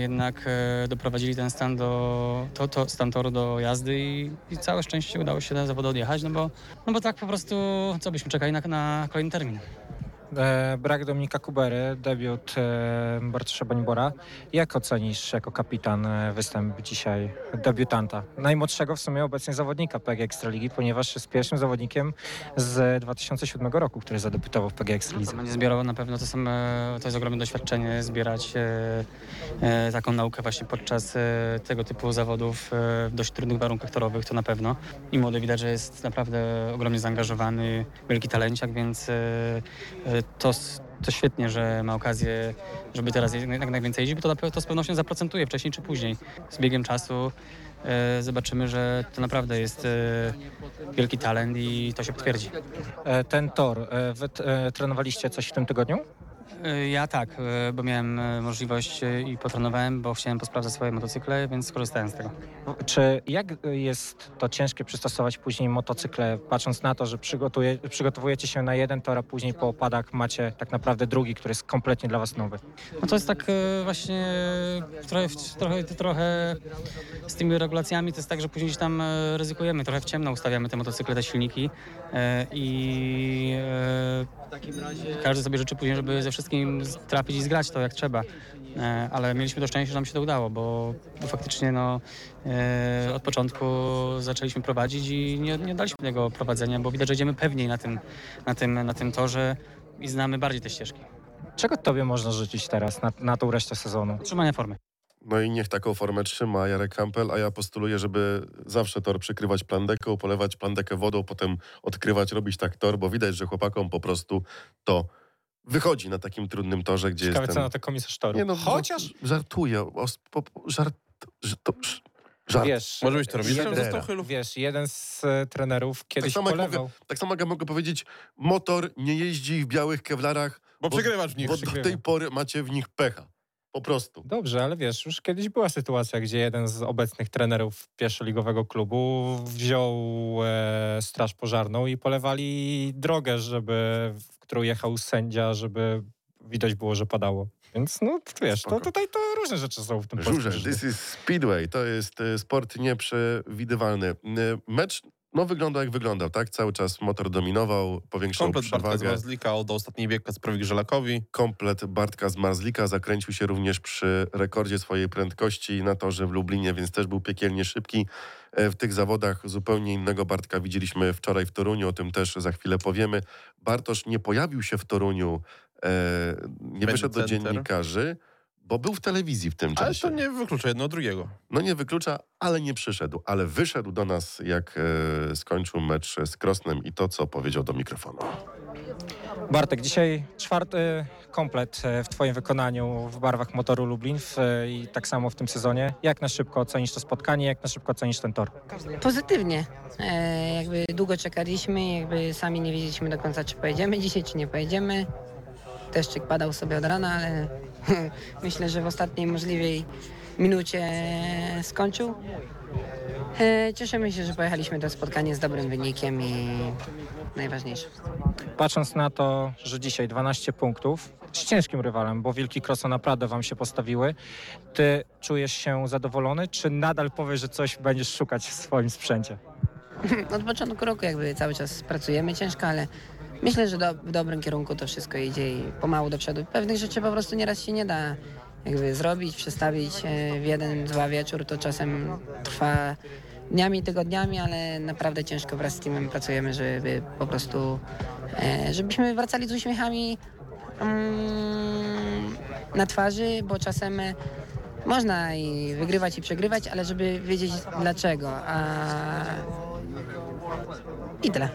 jednak e, doprowadzili ten stan do to, to, stan toru do jazdy i, i całe szczęście udało się ten zawód odjechać, no bo, no bo tak po prostu co byśmy czekali na, na kolejny termin. E, Brak Dominika Kubery, debiut e, Bartosza Bańbora. Jak ocenisz jako kapitan e, występ dzisiaj debiutanta? Najmłodszego w sumie obecnie zawodnika PG Ekstraligi, ponieważ jest pierwszym zawodnikiem z 2007 roku, który zadebiutował w PG Ekstralidze. Będzie zbierał na pewno to, to jest ogromne doświadczenie, zbierać taką naukę właśnie podczas tego typu zawodów w dość trudnych warunkach torowych, to na pewno. I młody widać, że jest naprawdę ogromnie zaangażowany, wielki talenciak, więc to, to świetnie, że ma okazję, żeby teraz jak najwięcej jeździć, bo to, to z pewnością zaprocentuje wcześniej czy później. Z biegiem czasu e, zobaczymy, że to naprawdę jest e, wielki talent i to się potwierdzi. E, Ten tor, e, wy e, trenowaliście coś w tym tygodniu? Y, Ja tak, y, bo miałem y, możliwość i potrenowałem, bo chciałem posprawdzać swoje motocykle, więc skorzystałem z tego. Czy jak jest to ciężkie przystosować później motocykle, patrząc na to, że przygotowujecie się na jeden tor, a później po opadach macie tak naprawdę drugi, który jest kompletnie dla was nowy? No to jest tak właśnie trochę, trochę, trochę z tymi regulacjami to jest tak, że później gdzieś tam ryzykujemy, trochę w ciemno ustawiamy te motocykle, te silniki i każdy sobie życzy później, żeby ze wszystkim trafić i zgrać to jak trzeba. E, Ale mieliśmy to szczęście, że nam się to udało, bo, bo faktycznie no, e, od początku zaczęliśmy prowadzić i nie, nie daliśmy tego prowadzenia, bo widać, że idziemy pewniej na tym, na tym, na tym torze i znamy bardziej te ścieżki. Czego tobie można życzyć teraz na, na tą resztę sezonu? Trzymania formy. No i niech taką formę trzyma Jarek Hampel, a ja postuluję, żeby zawsze tor przykrywać plandeką, polewać plandekę wodą, potem odkrywać, robić tak tor, bo widać, że chłopakom po prostu to wychodzi na takim trudnym torze, gdzie Ciekawe, jest co na to komisarz toru. Nie no, Chociaż, żart- żartuję, o, po, po, żart, ż- to, ż- żart. wiesz, Może być to robić. jeden, wiesz, jeden z e, trenerów kiedyś samo jak polewał. Tak samo jak ja mogę powiedzieć, motor nie jeździ w białych kewlarach, Bo przegrywasz w nich. bo do tej pory macie w nich pecha. Po prostu. Dobrze, ale wiesz, już kiedyś była sytuacja, gdzie jeden z obecnych trenerów pierwszoligowego klubu wziął e, straż pożarną i polewali drogę, żeby, w którą jechał sędzia, żeby widać było, że padało. Więc no wiesz, to tutaj to różne rzeczy są w tym Żurze, this is speedway, to jest e, sport nieprzewidywalny. E, Mecz no wyglądał jak wyglądał, tak? Cały czas motor dominował, powiększał Komplet Bartka z przewagę. Mazlika oddał ostatni bieg Kacprowi Grzelakowi. Komplet Bartka z Marzlika zakręcił się również przy rekordzie swojej prędkości na torze w Lublinie, więc też był piekielnie szybki. E, W tych zawodach zupełnie innego Bartka widzieliśmy wczoraj w Toruniu, o tym też za chwilę powiemy. Bartosz nie pojawił się w Toruniu, e, nie Media wyszedł do dziennikarzy, bo był w telewizji w tym Ale czasie. to nie wyklucza jedno od drugiego. No nie wyklucza, ale nie przyszedł. Ale wyszedł do nas, jak e, skończył mecz z Krosnem i to, co powiedział do mikrofonu. Bartek, dzisiaj czwarty komplet e, w Twoim wykonaniu w barwach motoru Lublin w, e, i tak samo w tym sezonie. Jak na szybko ocenisz to spotkanie, jak na szybko ocenisz ten tor? Pozytywnie. E, jakby długo czekaliśmy, jakby sami nie wiedzieliśmy do końca, czy pojedziemy dzisiaj, czy nie pojedziemy. Deszczyk padał sobie od rana, ale *laughs* myślę, że w ostatniej możliwej minucie skończył. E, cieszymy się, że pojechaliśmy to spotkanie z dobrym wynikiem i najważniejsze. Patrząc na to, że dzisiaj 12 punktów z ciężkim rywalem, bo Wilki Kroso naprawdę Wam się postawiły, Ty czujesz się zadowolony, czy nadal powiesz, że coś będziesz szukać w swoim sprzęcie? *laughs* Od początku roku jakby cały czas pracujemy ciężko, ale myślę, że do, w dobrym kierunku to wszystko idzie i pomału do przodu. Pewnych rzeczy po prostu nieraz się nie da jakby zrobić, przestawić e, w jeden, dwa wieczór. To czasem trwa dniami, tygodniami, ale naprawdę ciężko wraz z teamem pracujemy, żeby po prostu, e, żebyśmy wracali z uśmiechami mm, na twarzy, bo czasem Można i wygrywać i przegrywać, ale żeby wiedzieć dlaczego. A... I tyle.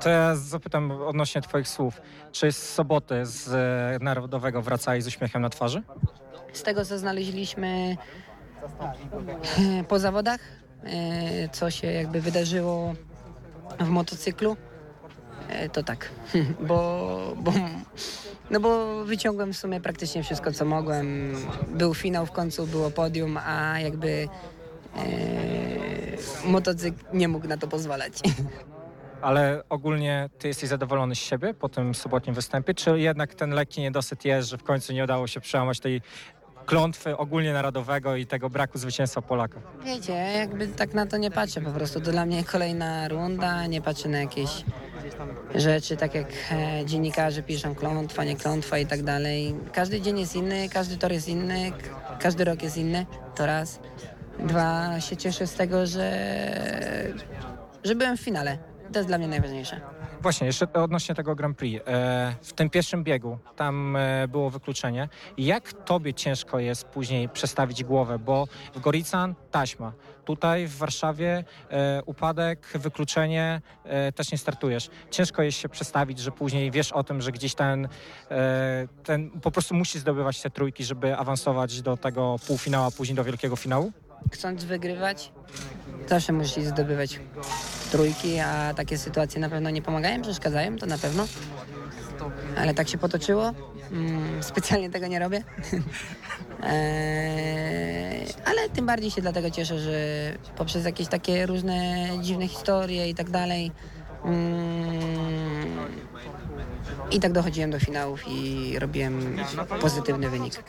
To ja zapytam odnośnie twoich słów. Czy z soboty z e, Narodowego wracali z uśmiechem na twarzy? Z tego, co znaleźliśmy e, po zawodach, e, co się jakby wydarzyło w motocyklu, e, to tak. *laughs* Bo, bo, no bo wyciągłem w sumie praktycznie wszystko, co mogłem. Był finał w końcu, było podium, a jakby e, motocykl nie mógł na to pozwalać. *laughs* Ale ogólnie ty jesteś zadowolony z siebie po tym sobotnim występie, czy jednak ten lekki niedosyt jest, że w końcu nie udało się przełamać tej klątwy ogólnie narodowego i tego braku zwycięstwa Polaków? Wiecie, jakby tak na to nie patrzę po prostu. To dla mnie kolejna runda, nie patrzę na jakieś rzeczy, tak jak e, dziennikarze piszą klątwa, nie klątwa i tak dalej. Każdy dzień jest inny, każdy tor jest inny, każdy rok jest inny, to raz. Dwa, się cieszę z tego, że, że byłem w finale. To jest dla mnie najważniejsze. Właśnie, jeszcze odnośnie tego Grand Prix. E, w tym pierwszym biegu tam e, było wykluczenie. Jak tobie ciężko jest później przestawić głowę, bo w Gorican taśma, tutaj w Warszawie e, upadek, wykluczenie, też nie startujesz. Ciężko jest się przestawić, że później wiesz o tym, że gdzieś ten, ten po prostu musi zdobywać te trójki, żeby awansować do tego półfinału, a później do wielkiego finału? Chcąc wygrywać, zawsze musisz zdobywać trójki, a takie sytuacje na pewno nie pomagają, przeszkadzają, to na pewno. Ale tak się potoczyło. Mm, specjalnie tego nie robię. Eee, *laughs* ale tym bardziej się dlatego cieszę, że poprzez jakieś takie różne dziwne historie i tak dalej. mm, I tak dochodziłem do finałów i robiłem pozytywny wynik.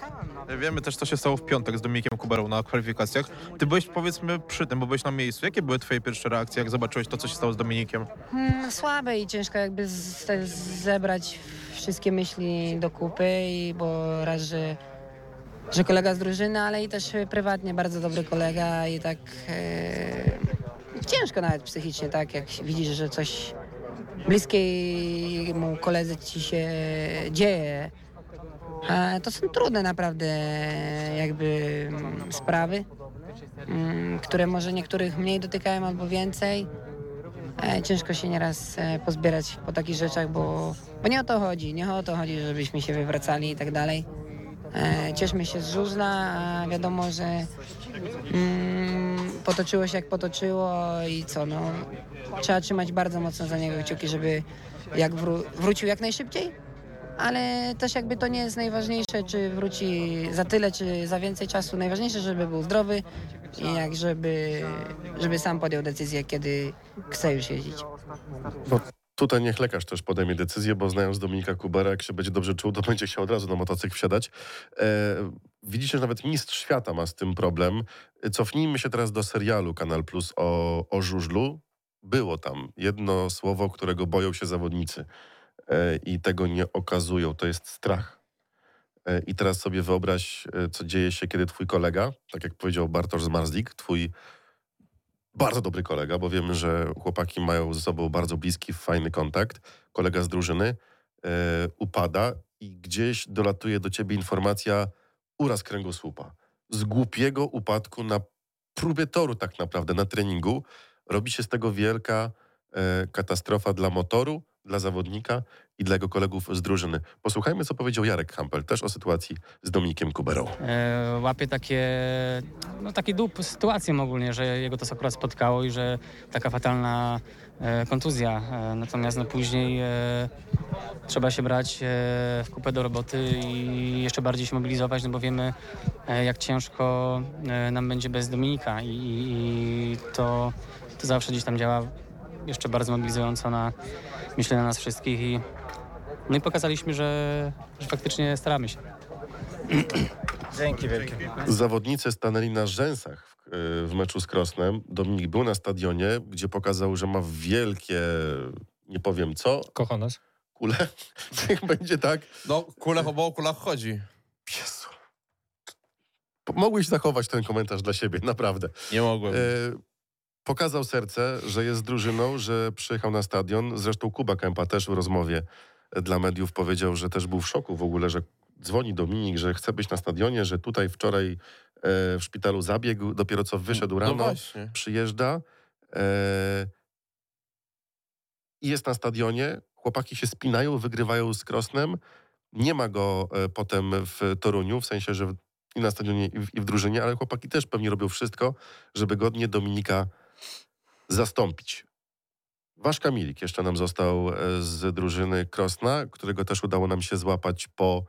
Wiemy też, co się stało w piątek z Dominikiem Kuberą na kwalifikacjach. Ty byłeś, powiedzmy, przy tym, bo byłeś na miejscu. Jakie były twoje pierwsze reakcje, jak zobaczyłeś to, co się stało z Dominikiem? Hmm, słabe i ciężko jakby z, zebrać wszystkie myśli do kupy, i bo raz, że, że kolega z drużyny, ale i też prywatnie bardzo dobry kolega i tak e, ciężko nawet psychicznie, tak, jak widzisz, że coś bliskiemu koledze ci się dzieje. To są trudne naprawdę jakby mm, sprawy, mm, które może niektórych mniej dotykają albo więcej. E, ciężko się nieraz e, pozbierać po takich rzeczach, bo, bo nie o to chodzi. Nie o to chodzi, żebyśmy się wywracali i tak dalej. E, cieszmy się z żużla, a wiadomo, że mm, potoczyło się jak potoczyło i co, no trzeba trzymać bardzo mocno za niego kciuki, żeby jak wró- wrócił jak najszybciej, ale też jakby to nie jest najważniejsze, czy wróci za tyle, czy za więcej czasu. Najważniejsze, żeby był zdrowy i jak żeby, żeby sam podjął decyzję, kiedy chce już jeździć. Tutaj niech lekarz też podejmie decyzję, bo znając Dominika Kubera, jak się będzie dobrze czuł, to *laughs* będzie chciał od razu na motocykl wsiadać. E, widzicie, że nawet mistrz świata ma z tym problem. Cofnijmy się teraz do serialu Kanal Plus o, o żużlu. Było tam jedno słowo, którego boją się zawodnicy e, i tego nie okazują. To jest strach. E, I teraz sobie wyobraź, e, co dzieje się, kiedy twój kolega, tak jak powiedział Bartosz Zmarzlik, twój bardzo dobry kolega, bo wiemy, że chłopaki mają ze sobą bardzo bliski, fajny kontakt. Kolega z drużyny e, upada i gdzieś dolatuje do ciebie informacja uraz kręgosłupa. Z głupiego upadku na próbie toru tak naprawdę, na treningu. Robi się z tego wielka e, katastrofa dla motoru, dla zawodnika i dla jego kolegów z drużyny. Posłuchajmy, co powiedział Jarek Hampel też o sytuacji z Dominikiem Kuberą. e, łapie takie, no taki dup sytuacją ogólnie, że jego to akurat spotkało i że taka fatalna e, kontuzja. E, natomiast no później e, trzeba się brać e, w kupę do roboty i jeszcze bardziej się mobilizować, no bo wiemy e, jak ciężko e, nam będzie bez Dominika i, i, i to, to zawsze gdzieś tam działa jeszcze bardzo mobilizująco na, myślę, na nas wszystkich i no i pokazaliśmy, że, że faktycznie staramy się. *clears throat* Dzięki wielkie. Zawodnicy stanęli na rzęsach w, e, w meczu z Krosnem. Dominik był na stadionie, gdzie pokazał, że ma wielkie, nie powiem co, Kochones. kule. *laughs* Niech będzie tak. No, kulach obo o kulach chodzi. Jezu. Po- Mogłeś zachować ten komentarz dla siebie, naprawdę. Nie mogłem. E, pokazał serce, że jest z drużyną, że przyjechał na stadion. Zresztą Kuba Kępa też w rozmowie dla mediów powiedział, że też był w szoku w ogóle, że dzwoni Dominik, że chce być na stadionie, że tutaj wczoraj w szpitalu zabiegł, dopiero co wyszedł No rano, właśnie. przyjeżdża e, i jest na stadionie. Chłopaki się spinają, wygrywają z Krosnem. Nie ma go e, potem w Toruniu, w sensie, że i na stadionie, i w, i w drużynie, ale chłopaki też pewnie robią wszystko, żeby godnie Dominika zastąpić. Wasz Kamilik jeszcze nam został e, z drużyny Krosna, którego też udało nam się złapać po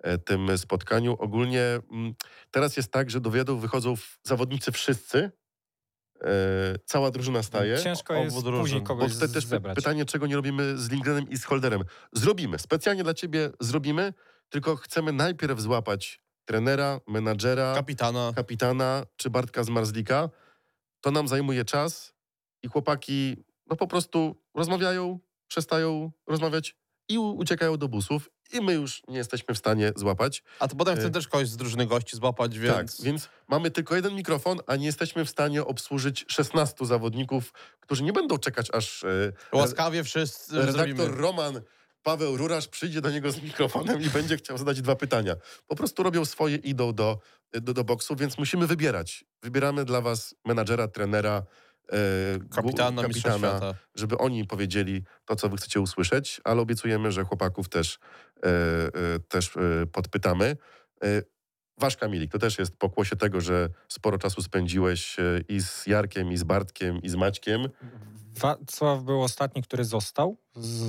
e, tym spotkaniu. Ogólnie mm, teraz jest tak, że do wywiadów wychodzą zawodnicy wszyscy. E, Cała drużyna staje. Ciężko jest drużyn. później Bo kogoś wtedy też zebrać. pytanie, czego nie robimy z Lindgrenem i z Holderem. Zrobimy. Specjalnie dla ciebie zrobimy, tylko chcemy najpierw złapać trenera, menadżera, Kapitana. kapitana czy Bartka z Marzlika. To nam zajmuje czas i chłopaki no po prostu rozmawiają, przestają rozmawiać i uciekają do busów i my już nie jesteśmy w stanie złapać. A to potem Y- chcę też kogoś z drużyny gości złapać, więc... Tak, więc mamy tylko jeden mikrofon, a nie jesteśmy w stanie obsłużyć 16 zawodników, którzy nie będą czekać aż e, Łaskawie wszyscy redaktor zrobimy. Roman Paweł Rurasz przyjdzie do niego z mikrofonem i będzie chciał zadać dwa pytania. Po prostu robią swoje, idą do, do, do boksu, więc musimy wybierać. Wybieramy dla was menadżera, trenera, e, Kapitana, mistrza kapitana świata. żeby oni powiedzieli to, co wy chcecie usłyszeć, ale obiecujemy, że chłopaków też, e, e, też e, podpytamy. E, Wasz Kamilik, to też jest pokłosie tego, że sporo czasu spędziłeś e, i z Jarkiem, i z Bartkiem, i z Maćkiem. Wacław był ostatni, który został z,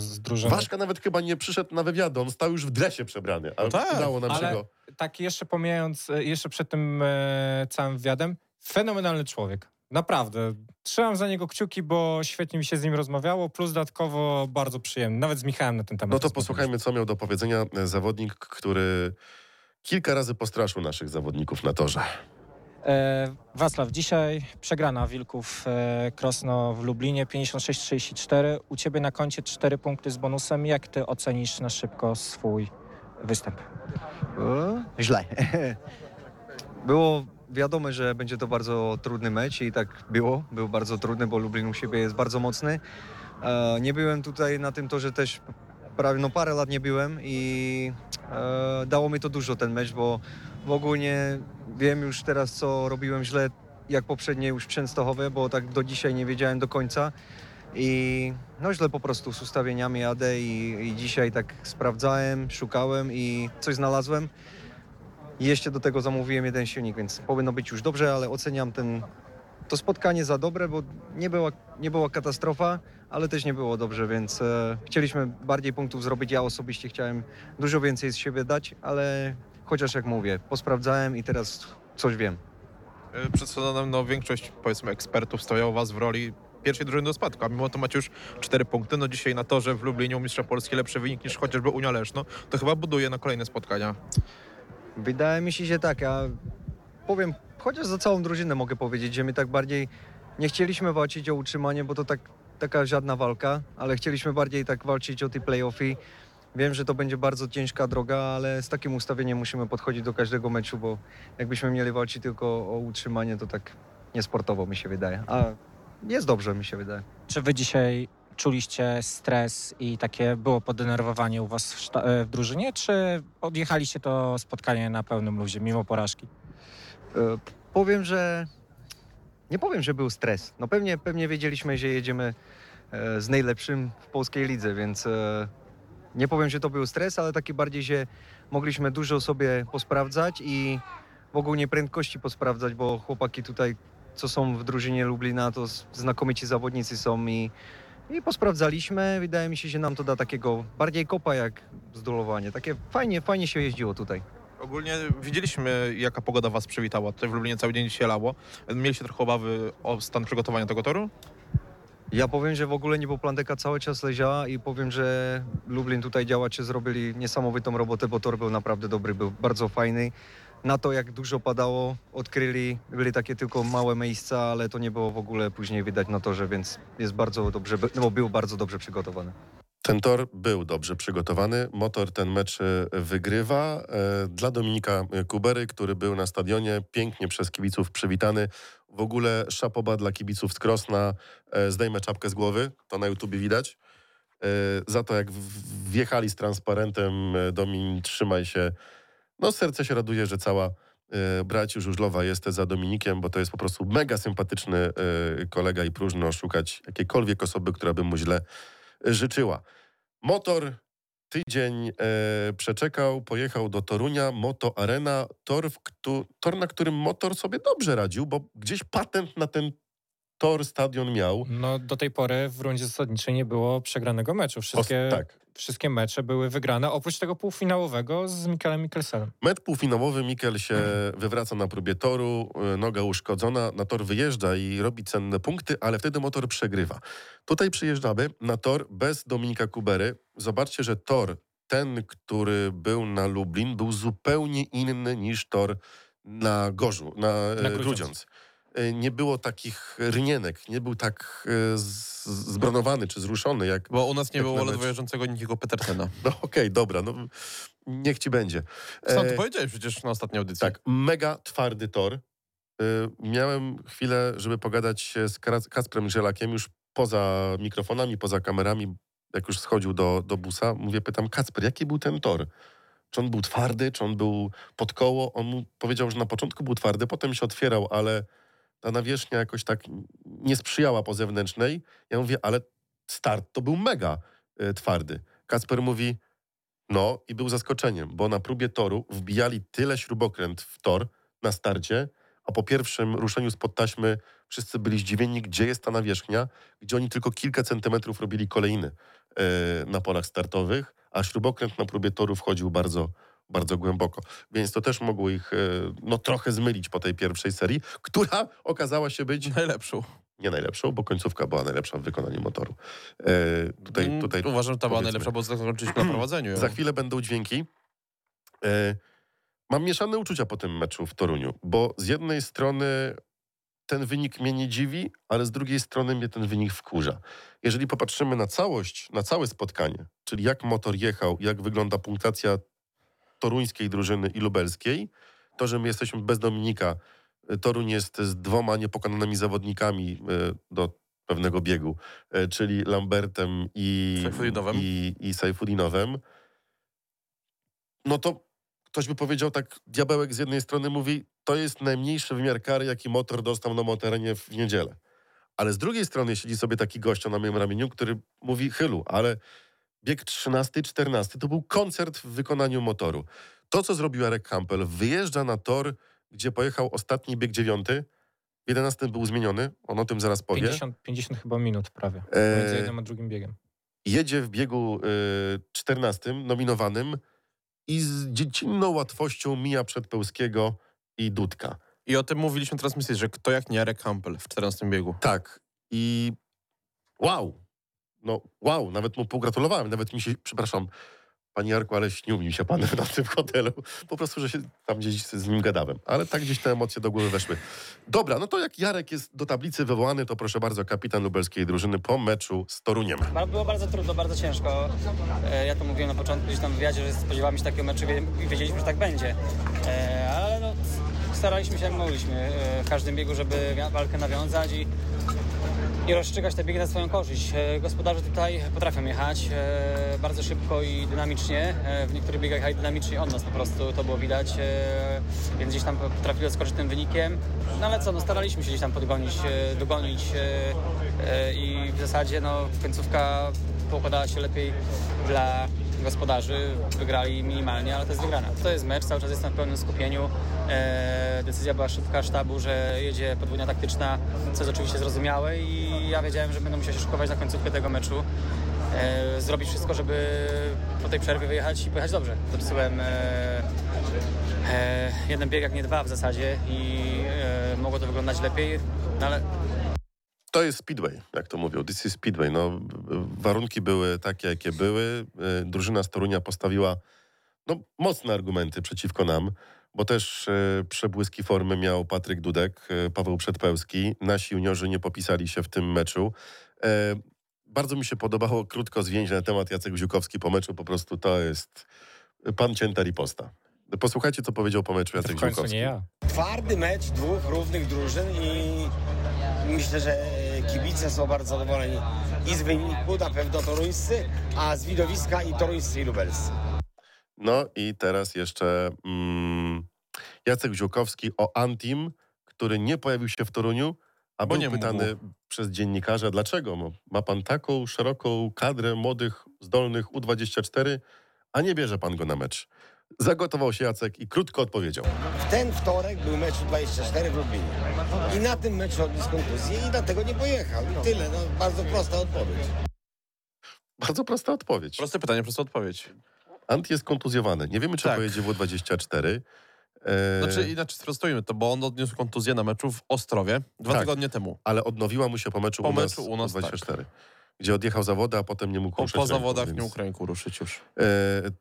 z drużyny. Waszka nawet chyba nie przyszedł na wywiad, on stał już w dresie przebrany, ale No tak, udało nam się ale- go. Tak jeszcze pomijając, e, jeszcze przed tym e, całym wywiadem, fenomenalny człowiek. Naprawdę. Trzymam za niego kciuki, bo świetnie mi się z nim rozmawiało, plus dodatkowo bardzo przyjemny. Nawet z Michałem na ten temat. No to posłuchajmy, co miał do powiedzenia e, zawodnik, który kilka razy postraszył naszych zawodników na torze. E, Wacław, dzisiaj przegrana Wilków e, Krosno w Lublinie 56-34. U Ciebie na koncie 4 punkty z bonusem. Jak Ty ocenisz na szybko swój występ? O, źle. *laughs* Było wiadomo, że będzie to bardzo trudny mecz i tak było. Był bardzo trudny, bo Lublin u siebie jest bardzo mocny. E, Nie byłem tutaj na tym torze też prawie no parę lat nie byłem i e, dało mi to dużo ten mecz, bo w ogóle wiem już teraz co robiłem źle jak poprzednie już w Częstochowie, bo tak do dzisiaj nie wiedziałem do końca. I no źle po prostu z ustawieniami jadę i, i dzisiaj tak sprawdzałem, szukałem i coś znalazłem. I jeszcze do tego zamówiłem jeden silnik, więc powinno być już dobrze, ale oceniam ten, to spotkanie za dobre, bo nie była, nie była katastrofa, ale też nie było dobrze, więc e, chcieliśmy bardziej punktów zrobić. Ja osobiście chciałem dużo więcej z siebie dać, ale chociaż jak mówię, posprawdzałem i teraz coś wiem. E, Przed sezonem no, większość powiedzmy ekspertów stawiało was w roli pierwszej drużyny do spadku, a mimo to macie już cztery punkty. No dzisiaj na torze w Lublinie u Mistrza Polski lepszy wynik niż chociażby Unia Leszno. To chyba buduje na kolejne spotkania. Wydaje mi się, że tak. Ja powiem, chociaż za całą drużynę mogę powiedzieć, że my tak bardziej nie chcieliśmy walczyć o utrzymanie, bo to tak, taka żadna walka, ale chcieliśmy bardziej tak walczyć o te playoffy. Wiem, że to będzie bardzo ciężka droga, ale z takim ustawieniem musimy podchodzić do każdego meczu, bo jakbyśmy mieli walczyć tylko o utrzymanie, to tak niesportowo mi się wydaje. A jest dobrze, mi się wydaje. Czy Wy dzisiaj czuliście stres i takie było podenerwowanie u Was w, e, w drużynie, czy odjechaliście to spotkanie na pełnym luzie, mimo porażki? E, Powiem, że nie powiem, że był stres. No pewnie, pewnie wiedzieliśmy, że jedziemy e, z najlepszym w polskiej lidze, więc nie powiem, że to był stres, ale taki bardziej, że mogliśmy dużo sobie posprawdzać i w ogóle prędkości posprawdzać, bo chłopaki tutaj, co są w drużynie Lublina, to znakomici zawodnicy są i, i posprawdzaliśmy. Wydaje mi się, że nam to da takiego bardziej kopa jak zdolowanie. Takie fajnie, fajnie się jeździło tutaj. Ogólnie widzieliśmy, jaka pogoda was przywitała. Tutaj w Lublinie cały dzień dzisiaj lało. Mieliście trochę obawy o stan przygotowania tego toru? Ja powiem, że w ogóle nie Plandeka cały czas leżała i powiem, że Lublin tutaj działacze zrobili niesamowitą robotę, bo tor był naprawdę dobry, był bardzo fajny. Na to, jak dużo padało, odkryli, byli takie tylko małe miejsca, ale to nie było w ogóle później widać na torze, więc jest bardzo dobrze, no był bardzo dobrze przygotowany. Ten tor był dobrze przygotowany. Motor ten mecz e, wygrywa. E, Dla Dominika Kubery, który był na stadionie, pięknie przez kibiców przywitany. W ogóle szapoba dla kibiców z Krosna. E, Zdejmę czapkę z głowy, to na YouTubie widać. Za to, jak wjechali z transparentem, Domin, trzymaj się. No serce się raduje, że cała e, braci Żużlowa jest za Dominikiem, bo to jest po prostu mega sympatyczny e, kolega i próżno szukać jakiejkolwiek osoby, która by mu źle e, życzyła. Motor tydzień przeczekał, pojechał do Torunia, Moto Arena, tor, któ- tor, na którym motor sobie dobrze radził, bo gdzieś patent na ten tor stadion miał. No do tej pory w rundzie zasadniczej nie było przegranego meczu. Wszystkie, tak. Wszystkie mecze były wygrane, oprócz tego półfinałowego z Mikelem Mikkelsenem. Met półfinałowy Mikel się wywraca na próbie toru, y, noga uszkodzona, na tor wyjeżdża i robi cenne punkty, ale wtedy motor przegrywa. Tutaj przyjeżdżamy na tor bez Dominika Kubery. Zobaczcie, że tor, ten, który był na Lublin, był zupełnie inny niż tor na Gorzu, na, Na na Grudziądz. Y, Nie było takich rynienek, nie był tak z- zbronowany czy zruszony jak Bo u nas nie było ledwo jeżdżącego Nikiego Petersena. No okej, dobra, no niech ci będzie. Sam E, to powiedziałeś przecież na ostatniej audycji. Tak, mega twardy tor. Miałem chwilę, żeby pogadać się z Kasprem Żelakiem już poza mikrofonami, poza kamerami, jak już schodził do, do busa. Mówię, pytam, Kacper, jaki był ten tor? Czy on był twardy, czy on był pod koło? On mu powiedział, że na początku był twardy, potem się otwierał, ale ta nawierzchnia jakoś tak nie sprzyjała po zewnętrznej. Ja mówię, ale start to był mega y, twardy. Kacper mówi, no i był zaskoczeniem, bo na próbie toru wbijali tyle śrubokręt w tor na starcie, a po pierwszym ruszeniu spod taśmy wszyscy byli zdziwieni, gdzie jest ta nawierzchnia, gdzie oni tylko kilka centymetrów robili kolejny e, na polach startowych, a śrubokręt na próbie toru wchodził bardzo, bardzo głęboko. Więc to też mogło ich e, no, trochę zmylić po tej pierwszej serii, która okazała się być Najlepszą. nie najlepszą, bo końcówka była najlepsza w wykonaniu motoru. E, tutaj, Mm, tutaj Uważam, że ta była najlepsza, bo zakończyliśmy na prowadzeniu. za chwilę będą dźwięki. E, mam mieszane uczucia po tym meczu w Toruniu, bo z jednej strony ten wynik mnie nie dziwi, ale z drugiej strony mnie ten wynik wkurza. Jeżeli popatrzymy na całość, na całe spotkanie, czyli jak motor jechał, jak wygląda punktacja toruńskiej drużyny i lubelskiej, to, że my jesteśmy bez Dominika, e, Toruń jest z dwoma niepokonanymi zawodnikami e, do pewnego biegu, e, czyli Lambertem i, Saifuddinowem. i, i Saifuddinowem, no to ktoś by powiedział tak, diabełek z jednej strony mówi, to jest najmniejszy wymiar kary, jaki motor dostał na motorenie w niedzielę. Ale z drugiej strony siedzi sobie taki gościa na moim ramieniu, który mówi, chylu, ale bieg 13-14 to był koncert w wykonaniu motoru. To, co zrobił Jarek Campbell, wyjeżdża na tor, gdzie pojechał ostatni bieg dziewiąty, w 11 był zmieniony, on o tym zaraz powie. 50, 50 chyba minut prawie, E, między jednym a drugim biegiem. jedzie w biegu y, 14 nominowanym i z dziecinną łatwością mija Przedpełskiego i Dudka. I o tym mówiliśmy w transmisji, że kto jak nie Jarek Campbell w 14 biegu. Tak. I wow. No wow, nawet mu pogratulowałem, nawet mi się, przepraszam, Panie Jarku, ale śnił mi się pan *laughs* na tym hotelu. Po prostu, że się tam gdzieś z nim gadałem. Ale tak gdzieś te emocje do głowy weszły. Dobra, no to jak Jarek jest do tablicy wywołany, to proszę bardzo, kapitan lubelskiej drużyny po meczu z Toruniem. Było bardzo trudno, bardzo ciężko. E, Ja to mówiłem na początku gdzieś tam w wywiadzie, że spodziewałem się takiego meczu i wiedzieliśmy, że tak będzie. E, Ale no, staraliśmy się jak mogliśmy e, w każdym biegu, żeby walkę nawiązać i, i rozstrzygać te biegi na swoją korzyść. E, Gospodarze tutaj potrafią jechać e, bardzo szybko i dynamicznie. E, W niektórych biegach jechali dynamicznie od nas po prostu, to było widać, więc gdzieś tam potrafili odskoczyć tym wynikiem. No ale co, no staraliśmy się gdzieś tam podgonić, dogonić i w zasadzie no, końcówka poukładała się lepiej dla gospodarzy. Wygrali minimalnie, ale to jest wygrana. To jest mecz, cały czas jestem w pełnym skupieniu. E, decyzja była szybka sztabu, że jedzie podwójna taktyczna, co jest oczywiście zrozumiałe i ja wiedziałem, że będę musiał się szykować na końcówkę tego meczu. E, zrobić wszystko, żeby po tej przerwie wyjechać i pojechać dobrze. Zepsułem e, jeden bieg, jak nie dwa w zasadzie i mogło to wyglądać lepiej, no ale To jest Speedway, jak to mówią. This is Speedway. No, warunki były takie, jakie były. E, Drużyna z Torunia postawiła no, mocne argumenty przeciwko nam, bo też e, przebłyski formy miał Patryk Dudek, e, Paweł Przedpełski. Nasi juniorzy nie popisali się w tym meczu. Bardzo mi się podobało krótko zwięźle na temat Jacek Ziukowski po meczu. Po prostu to jest pan cięta riposta. Posłuchajcie, co powiedział po meczu To Jacek w końcu Ziukowski. nie ja. Twardy mecz dwóch równych drużyn i myślę, że kibice są bardzo zadowoleni i z wyniku na pewno toruńscy, a z widowiska i toruńscy i lubelscy. No i teraz jeszcze mm, Jacek Ziółkowski o Antim, który nie pojawił się w Toruniu, a Bo był nie mógł. pytany przez dziennikarza, dlaczego? Mo- Ma pan taką szeroką kadrę młodych, zdolnych U24, a nie bierze pan go na mecz. Zagotował się Jacek i krótko odpowiedział. W ten wtorek był mecz 24 w Lublinie. I na tym meczu odniósł kontuzję i dlatego nie pojechał. I tyle, no bardzo prosta odpowiedź. Bardzo prosta odpowiedź. Proste pytanie, prosta odpowiedź. Ant jest kontuzjowany. Nie wiemy, czy Tak. pojedzie w U24. E, Znaczy inaczej sprostujmy to, bo on odniósł kontuzję na meczu w Ostrowie dwa Tak. tygodnie temu. ale odnowiła mu się po meczu Po u nas, meczu u nas, tak. U24. Gdzie odjechał zawody, a potem nie mógł Po, ruszać po zawodach więc- nie mógł ręku ruszyć już. E,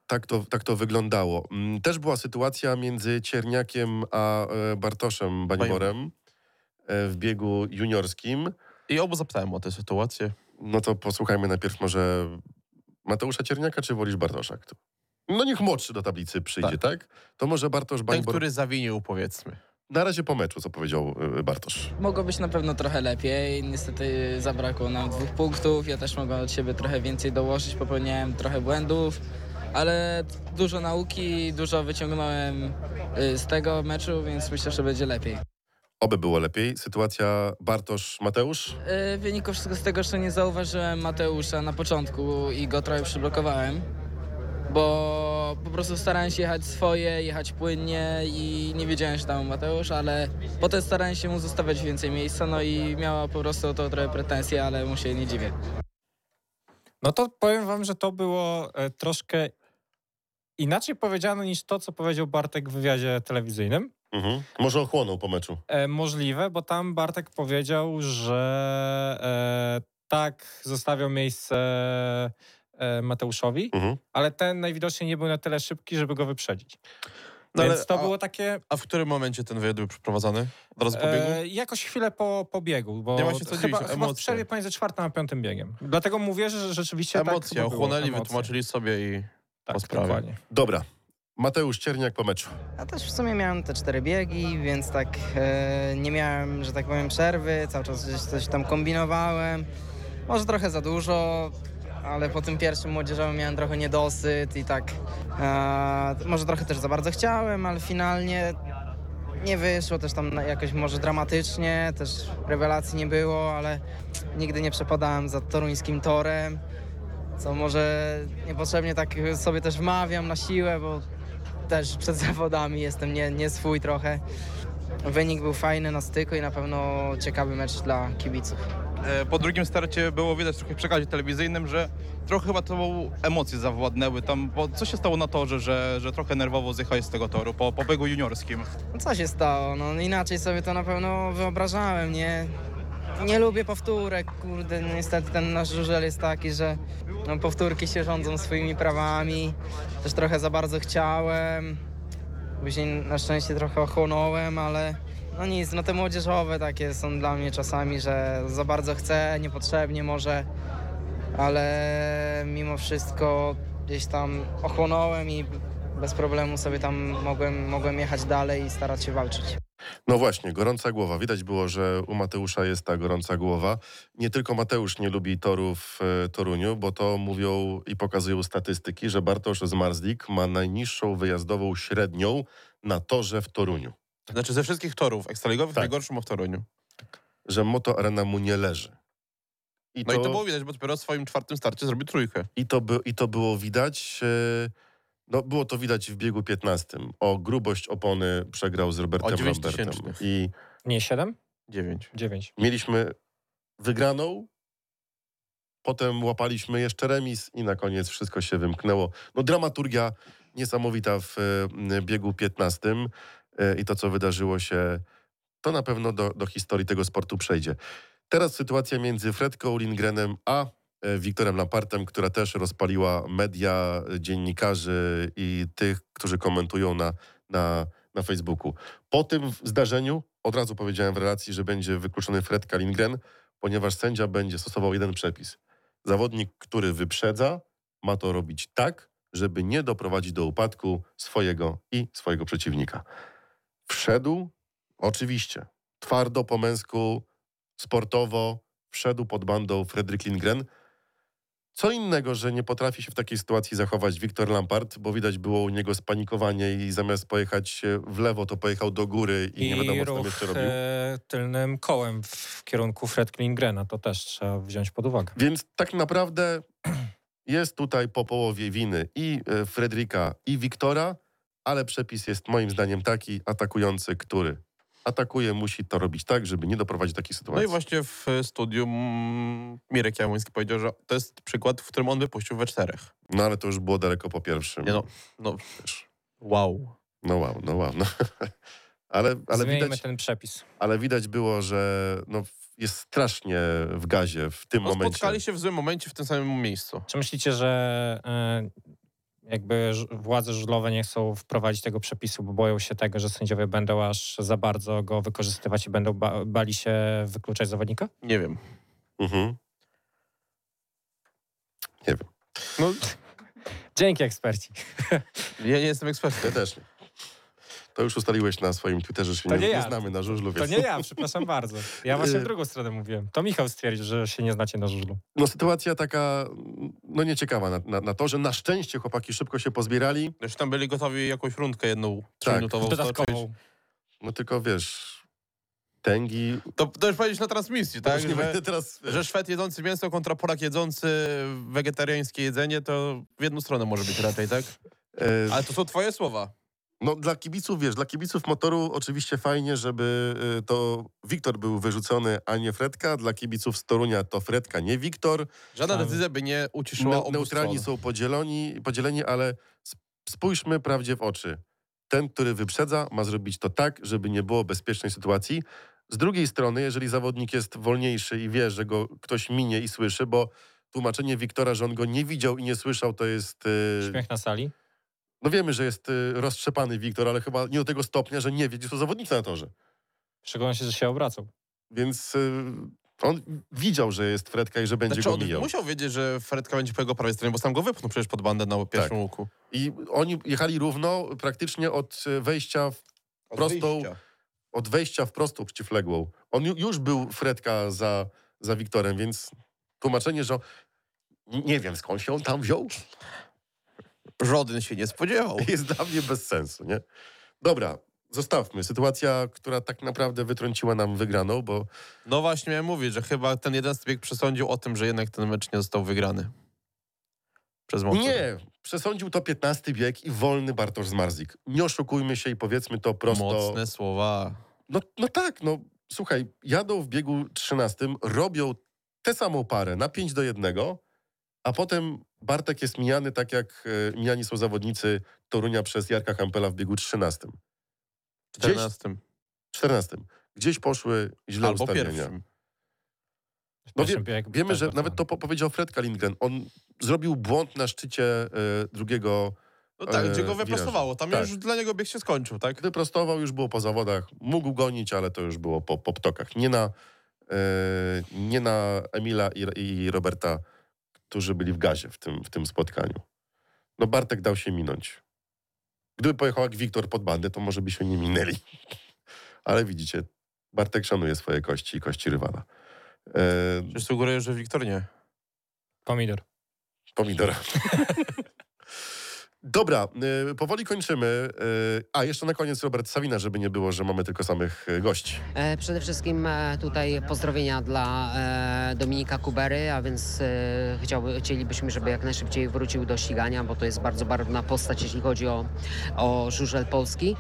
tak, to, tak to wyglądało. Mm, Też była sytuacja między Cierniakiem a e, Bartoszem Bańborem e, w biegu juniorskim. I obu zapytałem o tę sytuację. No to posłuchajmy najpierw może Mateusza Cierniaka, czy wolisz Bartosza? No niech młodszy do tablicy przyjdzie, tak? To może Bartosz Ten, Bańbor... który zawinił, powiedzmy. Na razie po meczu, co powiedział e, Bartosz. Mogło być na pewno trochę lepiej. Niestety zabrakło nam dwóch punktów. Ja też mogłem od siebie trochę więcej dołożyć. Popełniałem trochę błędów, ale dużo nauki, dużo wyciągnąłem y, z tego meczu, więc myślę, że będzie lepiej. Oby było lepiej. Sytuacja Bartosz-Mateusz. Y, W wyniku wszystko z tego, że nie zauważyłem Mateusza na początku i go trochę przyblokowałem, bo po prostu starałem się jechać swoje, jechać płynnie i nie wiedziałem, że tam Mateusz, ale potem starałem się mu zostawiać więcej miejsca, no i miała po prostu o to trochę pretensje, ale mu się nie dziwię. No to powiem wam, że to było e, troszkę inaczej powiedziane niż to, co powiedział Bartek w wywiadzie telewizyjnym. Mhm. Może ochłonął po meczu. E, możliwe, bo tam Bartek powiedział, że e, tak zostawiał miejsce Mateuszowi, Mhm. ale ten najwidoczniej nie był na tyle szybki, żeby go wyprzedzić. No Więc ale- to a- było takie A w którym momencie ten wywiad był przeprowadzony? Od razu po biegu? e, jakoś chwilę po, po biegu, bo Nie właśnie co chyba, chyba w przerwie pomiędzy czwartym a piątym biegiem. Dlatego mówię, że rzeczywiście tak Emocje, było, ochłonęli, emocje. wytłumaczyli sobie i Tak, po sprawie. dokładnie. Dobra. Mateusz Cierniak po meczu. Ja też w sumie miałem te cztery biegi, więc tak e, nie miałem, że tak powiem, przerwy, cały czas gdzieś coś tam kombinowałem. Może trochę za dużo, ale po tym pierwszym młodzieżowym miałem trochę niedosyt i tak e, może trochę też za bardzo chciałem, ale finalnie nie wyszło też tam jakoś może dramatycznie, też rewelacji nie było, ale nigdy nie przepadałem za toruńskim torem, co może niepotrzebnie tak sobie też wmawiam na siłę, bo też przed zawodami jestem nie, nie swój trochę. Wynik był fajny na styku i na pewno ciekawy mecz dla kibiców. E, Po drugim starcie było widać trochę w przekazie telewizyjnym, że trochę chyba to emocje zawładnęły tam, bo co się stało na torze, że, że trochę nerwowo zjechałeś z tego toru po, po biegu juniorskim? No co się stało? No inaczej sobie to na pewno wyobrażałem, nie? Nie lubię powtórek, kurde, niestety ten nasz żużel jest taki, że no, powtórki się rządzą swoimi prawami. Też trochę za bardzo chciałem. Później na szczęście trochę ochłonąłem, ale no nic, no te młodzieżowe takie są dla mnie czasami, że za bardzo chcę, niepotrzebnie może, ale mimo wszystko gdzieś tam ochłonąłem i bez problemu sobie tam mogłem, mogłem jechać dalej i starać się walczyć. No właśnie, gorąca głowa. Widać było, że u Mateusza jest ta gorąca głowa. Nie tylko Mateusz nie lubi torów w e, Toruniu, bo to mówią i pokazują statystyki, że Bartosz Zmarzlik ma najniższą wyjazdową średnią na torze w Toruniu. Znaczy ze wszystkich torów ekstraligowych Tak. najgorszy ma w Toruniu. Że Moto Arena mu nie leży. I No i to było widać, bo dopiero w swoim czwartym starcie zrobił trójkę. I to, by, I to było widać. e, No, było to widać w biegu 15. O grubość opony przegrał z O Robertem 9 Lambertem. tysięcznych. I Nie 7? Dziewięć. 9. mieliśmy wygraną, potem łapaliśmy jeszcze remis i na koniec wszystko się wymknęło. No dramaturgia niesamowita w e, biegu 15 e, i to, co wydarzyło się, to na pewno do, do historii tego sportu przejdzie. Teraz sytuacja między Fredką Lindgrenem a e, Wiktorem Lampartem, która też rozpaliła media, dziennikarzy i tych, którzy komentują na, na, na Facebooku. Po tym zdarzeniu od razu powiedziałem w relacji, że będzie wykluczony Fredka Lindgren, ponieważ sędzia będzie stosował jeden przepis. Zawodnik, który wyprzedza, ma to robić tak, żeby nie doprowadzić do upadku swojego i swojego przeciwnika. Wszedł, oczywiście, twardo po męsku, sportowo, wszedł pod bandą Fredrik Lindgren. Co innego, że nie potrafi się w takiej sytuacji zachować Wiktor Lampard, bo widać było u niego spanikowanie i zamiast pojechać w lewo, to pojechał do góry i, nie wiadomo, co tam jeszcze robił. e, tylnym kołem w kierunku Fred Klingrena. To też trzeba wziąć pod uwagę. Więc tak naprawdę jest tutaj po połowie winy i e, Fredrika, i Wiktora, ale przepis jest moim zdaniem taki atakujący, który atakuje, musi to robić tak, żeby nie doprowadzić do takiej No sytuacji. i właśnie w studium Mirek Jałoński powiedział, że to jest przykład, w którym on wypuścił we czterech. No ale to już było daleko po pierwszym. Nie no, no Wiesz. wow. No wow, no wow. No. *laughs* ale, ale, Zmieńmy widać, ten przepis. ale widać było, że no, jest strasznie w gazie w tym No, momencie. spotkali się w złym momencie w tym samym miejscu. Czy myślicie, że e, jakby władze żużlowe nie chcą wprowadzić tego przepisu, bo boją się tego, że sędziowie będą aż za bardzo go wykorzystywać i będą ba bali się wykluczać zawodnika? Nie wiem. Mhm. Nie wiem. No, *laughs* Dzięki eksperci. ja nie jestem ekspertem. Ja też nie. To już ustaliłeś na swoim Twitterze, że się To nie, nie nie ja. znamy na żużlu. To Więc... nie ja, przepraszam bardzo. Ja właśnie w *laughs* Y- drugą stronę mówiłem. To Michał stwierdził, że się nie znacie na żużlu. No sytuacja taka, no nieciekawa na, na, na to, że na szczęście chłopaki szybko się pozbierali. Zresztą tam byli gotowi jakąś rundkę jedną, Tak, trzyminutową stoczyć. Dodatkową. No tylko wiesz, tęgi... To, to już powiedzieć na transmisji, tak? już nie Że, teraz... że Szwed jedzący mięso kontra Polak jedzący wegetariańskie jedzenie, to w jedną stronę może być raczej, tak? e, Ale to są twoje słowa. No dla kibiców, wiesz, dla kibiców motoru oczywiście fajnie, żeby y, to Wiktor był wyrzucony, a nie Fredka. Dla kibiców z Torunia to Fredka, nie Wiktor. Żadna Tam- decyzja by nie uciszyła Ne- neutralni stron. są podzieleni, podzieleni, ale sp- spójrzmy prawdzie w oczy. Ten, który wyprzedza, ma zrobić to tak, żeby nie było bezpiecznej sytuacji. Z drugiej strony, jeżeli zawodnik jest wolniejszy i wie, że go ktoś minie i słyszy, bo tłumaczenie Wiktora, że on go nie widział i nie słyszał, to jest... y, Śmiech na sali. No wiemy, że jest y, roztrzepany Wiktor, ale chyba nie do tego stopnia, że nie wie, gdzie są zawodnicy na torze. W szczególności, że się obracał. Więc y, on widział, że jest Fredka i że będzie Znaczy, go on mijał. musiał wiedzieć, że Fredka będzie po jego prawej stronie, bo sam go wypchnął przecież pod bandę na pierwszym Tak. łuku. I oni jechali równo praktycznie od y, wejścia w Od prostą, wyjścia. od wejścia w prostą przeciwległą. On ju, już był Fredka za, za Wiktorem, więc tłumaczenie, że nie wiem skąd się on tam wziął, Żaden się nie spodziewał. *laughs* jest dla mnie bez sensu, nie? Dobra, zostawmy. Sytuacja, która tak naprawdę wytrąciła nam wygraną, bo No właśnie miałem mówić, że chyba ten jeden bieg przesądził o tym, że jednak ten mecz nie został wygrany. Przez motor. nie, przesądził to 15 bieg i wolny Bartosz Zmarzik. Nie oszukujmy się i powiedzmy to prosto. Mocne słowa. No, no tak, no słuchaj, jadą w biegu 13, robią tę samą parę na 5 do 1, a potem Bartek jest mijany tak jak e, mijani są zawodnicy Torunia przez Jarka Hampela w biegu 13. Gdzieś, 14. 14. Gdzieś poszły źle Albo ustawienia. pierwszym. No wie, wiemy, że nawet to po, powiedział Fred Kalingren. On zrobił błąd na szczycie e, drugiego, No tak, gdzie go e, wyprostowało. Tam Tak. już dla niego bieg się skończył, tak? wyprostował, już było po zawodach, mógł gonić, ale to już było po, po ptokach. Nie na, e, nie na Emila i, i Roberta, którzy byli w gazie w tym, w tym spotkaniu. No Bartek dał się minąć. Gdyby pojechał jak Wiktor pod bandę, to może by się nie minęli. *laughs* Ale widzicie, Bartek szanuje swoje kości i kości rywala. E, Przecież sugeruję, że Wiktor nie. Pomidor. pomidora. *laughs* Dobra, y, powoli kończymy. Y, a, jeszcze na koniec Robert Sawina, żeby nie było, że mamy tylko samych y, gości. E, Przede wszystkim e, tutaj pozdrowienia dla e, Dominika Kubery, a więc chciałby, chcielibyśmy, żeby jak najszybciej wrócił do ścigania, bo to jest bardzo barwna postać, jeśli chodzi o, o żużel polski.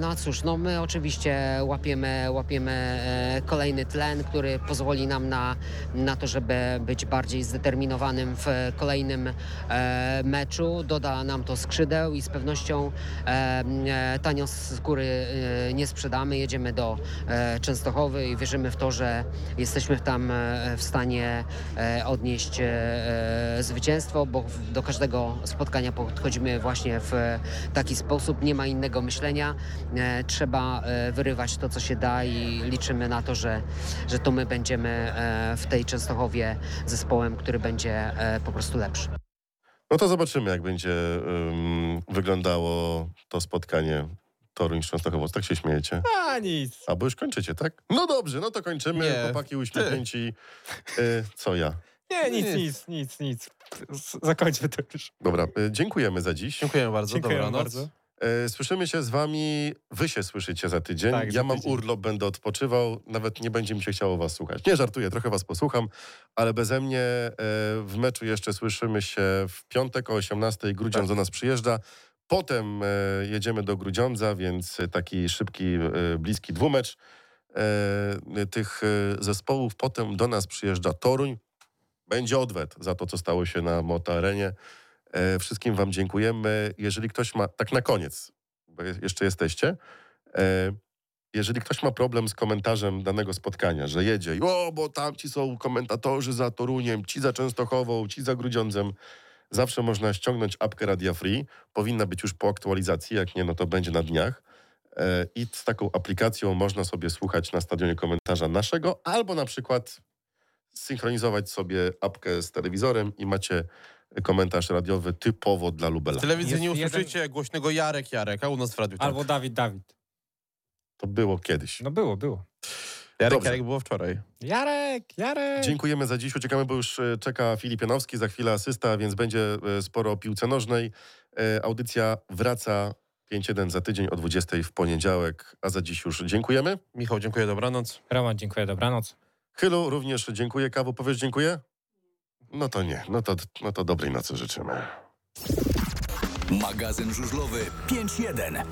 No a cóż, no my oczywiście łapiemy, łapiemy kolejny tlen, który pozwoli nam na, na to, żeby być bardziej zdeterminowanym w kolejnym meczu. Doda nam to skrzydeł i z pewnością e, e, tanio skóry e, nie sprzedamy. Jedziemy do Częstochowy i wierzymy w to, że jesteśmy tam w stanie odnieść zwycięstwo, bo do każdego spotkania podchodzimy właśnie w taki sposób. Nie ma innego myślenia. Trzeba wyrywać to, co się da i liczymy na to, że, że to my będziemy w tej Częstochowie zespołem, który będzie po prostu lepszy. No to zobaczymy, jak będzie ym, wyglądało to spotkanie Toruń Częstochowo. Tak się śmiejecie. A nic. A, bo już kończycie, tak? No dobrze, no to kończymy. Nie, Chłopaki uśmiechnięci. Y, co ja? Nie, nic, Nie. nic, nic, nic. Z- Zakończmy to już. Dobra, y, dziękujemy za dziś. Dziękujemy bardzo, Dziękujemy dobranoc. bardzo. E, Słyszymy się z wami, wy się słyszycie za tydzień. Tak, ja za mam tydzień. urlop, będę odpoczywał, nawet nie będzie mi się chciało was słuchać. Nie żartuję, trochę was posłucham, ale beze mnie e, w meczu jeszcze słyszymy się w piątek o 18 Grudziądz do nas przyjeżdża. Potem e, jedziemy do Grudziądza, więc taki szybki, bliski dwumecz tych zespołów. Potem do nas przyjeżdża Toruń. Będzie odwet za to, co stało się na Moto Arenie. E, Wszystkim Wam dziękujemy. Jeżeli ktoś ma, tak na koniec, bo je- jeszcze jesteście, e, jeżeli ktoś ma problem z komentarzem danego spotkania, że jedzie i o, bo tamci są komentatorzy za Toruniem, ci za Częstochową, ci za Grudziądzem, zawsze można ściągnąć apkę Radia Free. Powinna być już po aktualizacji, jak nie, no to będzie na dniach. E, I z taką aplikacją można sobie słuchać na stadionie komentarza naszego, albo na przykład synchronizować sobie apkę z telewizorem i macie komentarz radiowy typowo dla Lubela. W telewizji Jest nie jeden- usłyszycie głośnego Jarek Jarek, a u nas w radiu tak. Albo Dawid, Dawid. To było kiedyś. No było, było. Jarek Dobrze. Jarek było wczoraj. Jarek, Jarek. Dziękujemy za dziś. Uciekamy, bo już e, czeka Filip Janowski, za chwilę asysta, więc będzie e, sporo o piłce nożnej. E, Audycja wraca 5-1 za tydzień o 20 w poniedziałek, a za dziś już dziękujemy. Michał, dziękuję, dobranoc. Roman, dziękuję, dobranoc. Chylu również dziękuję. Kawu, powiesz dziękuję? No to nie, no to, no to dobrej nocy życzymy. Magazyn żużlowy 5-1.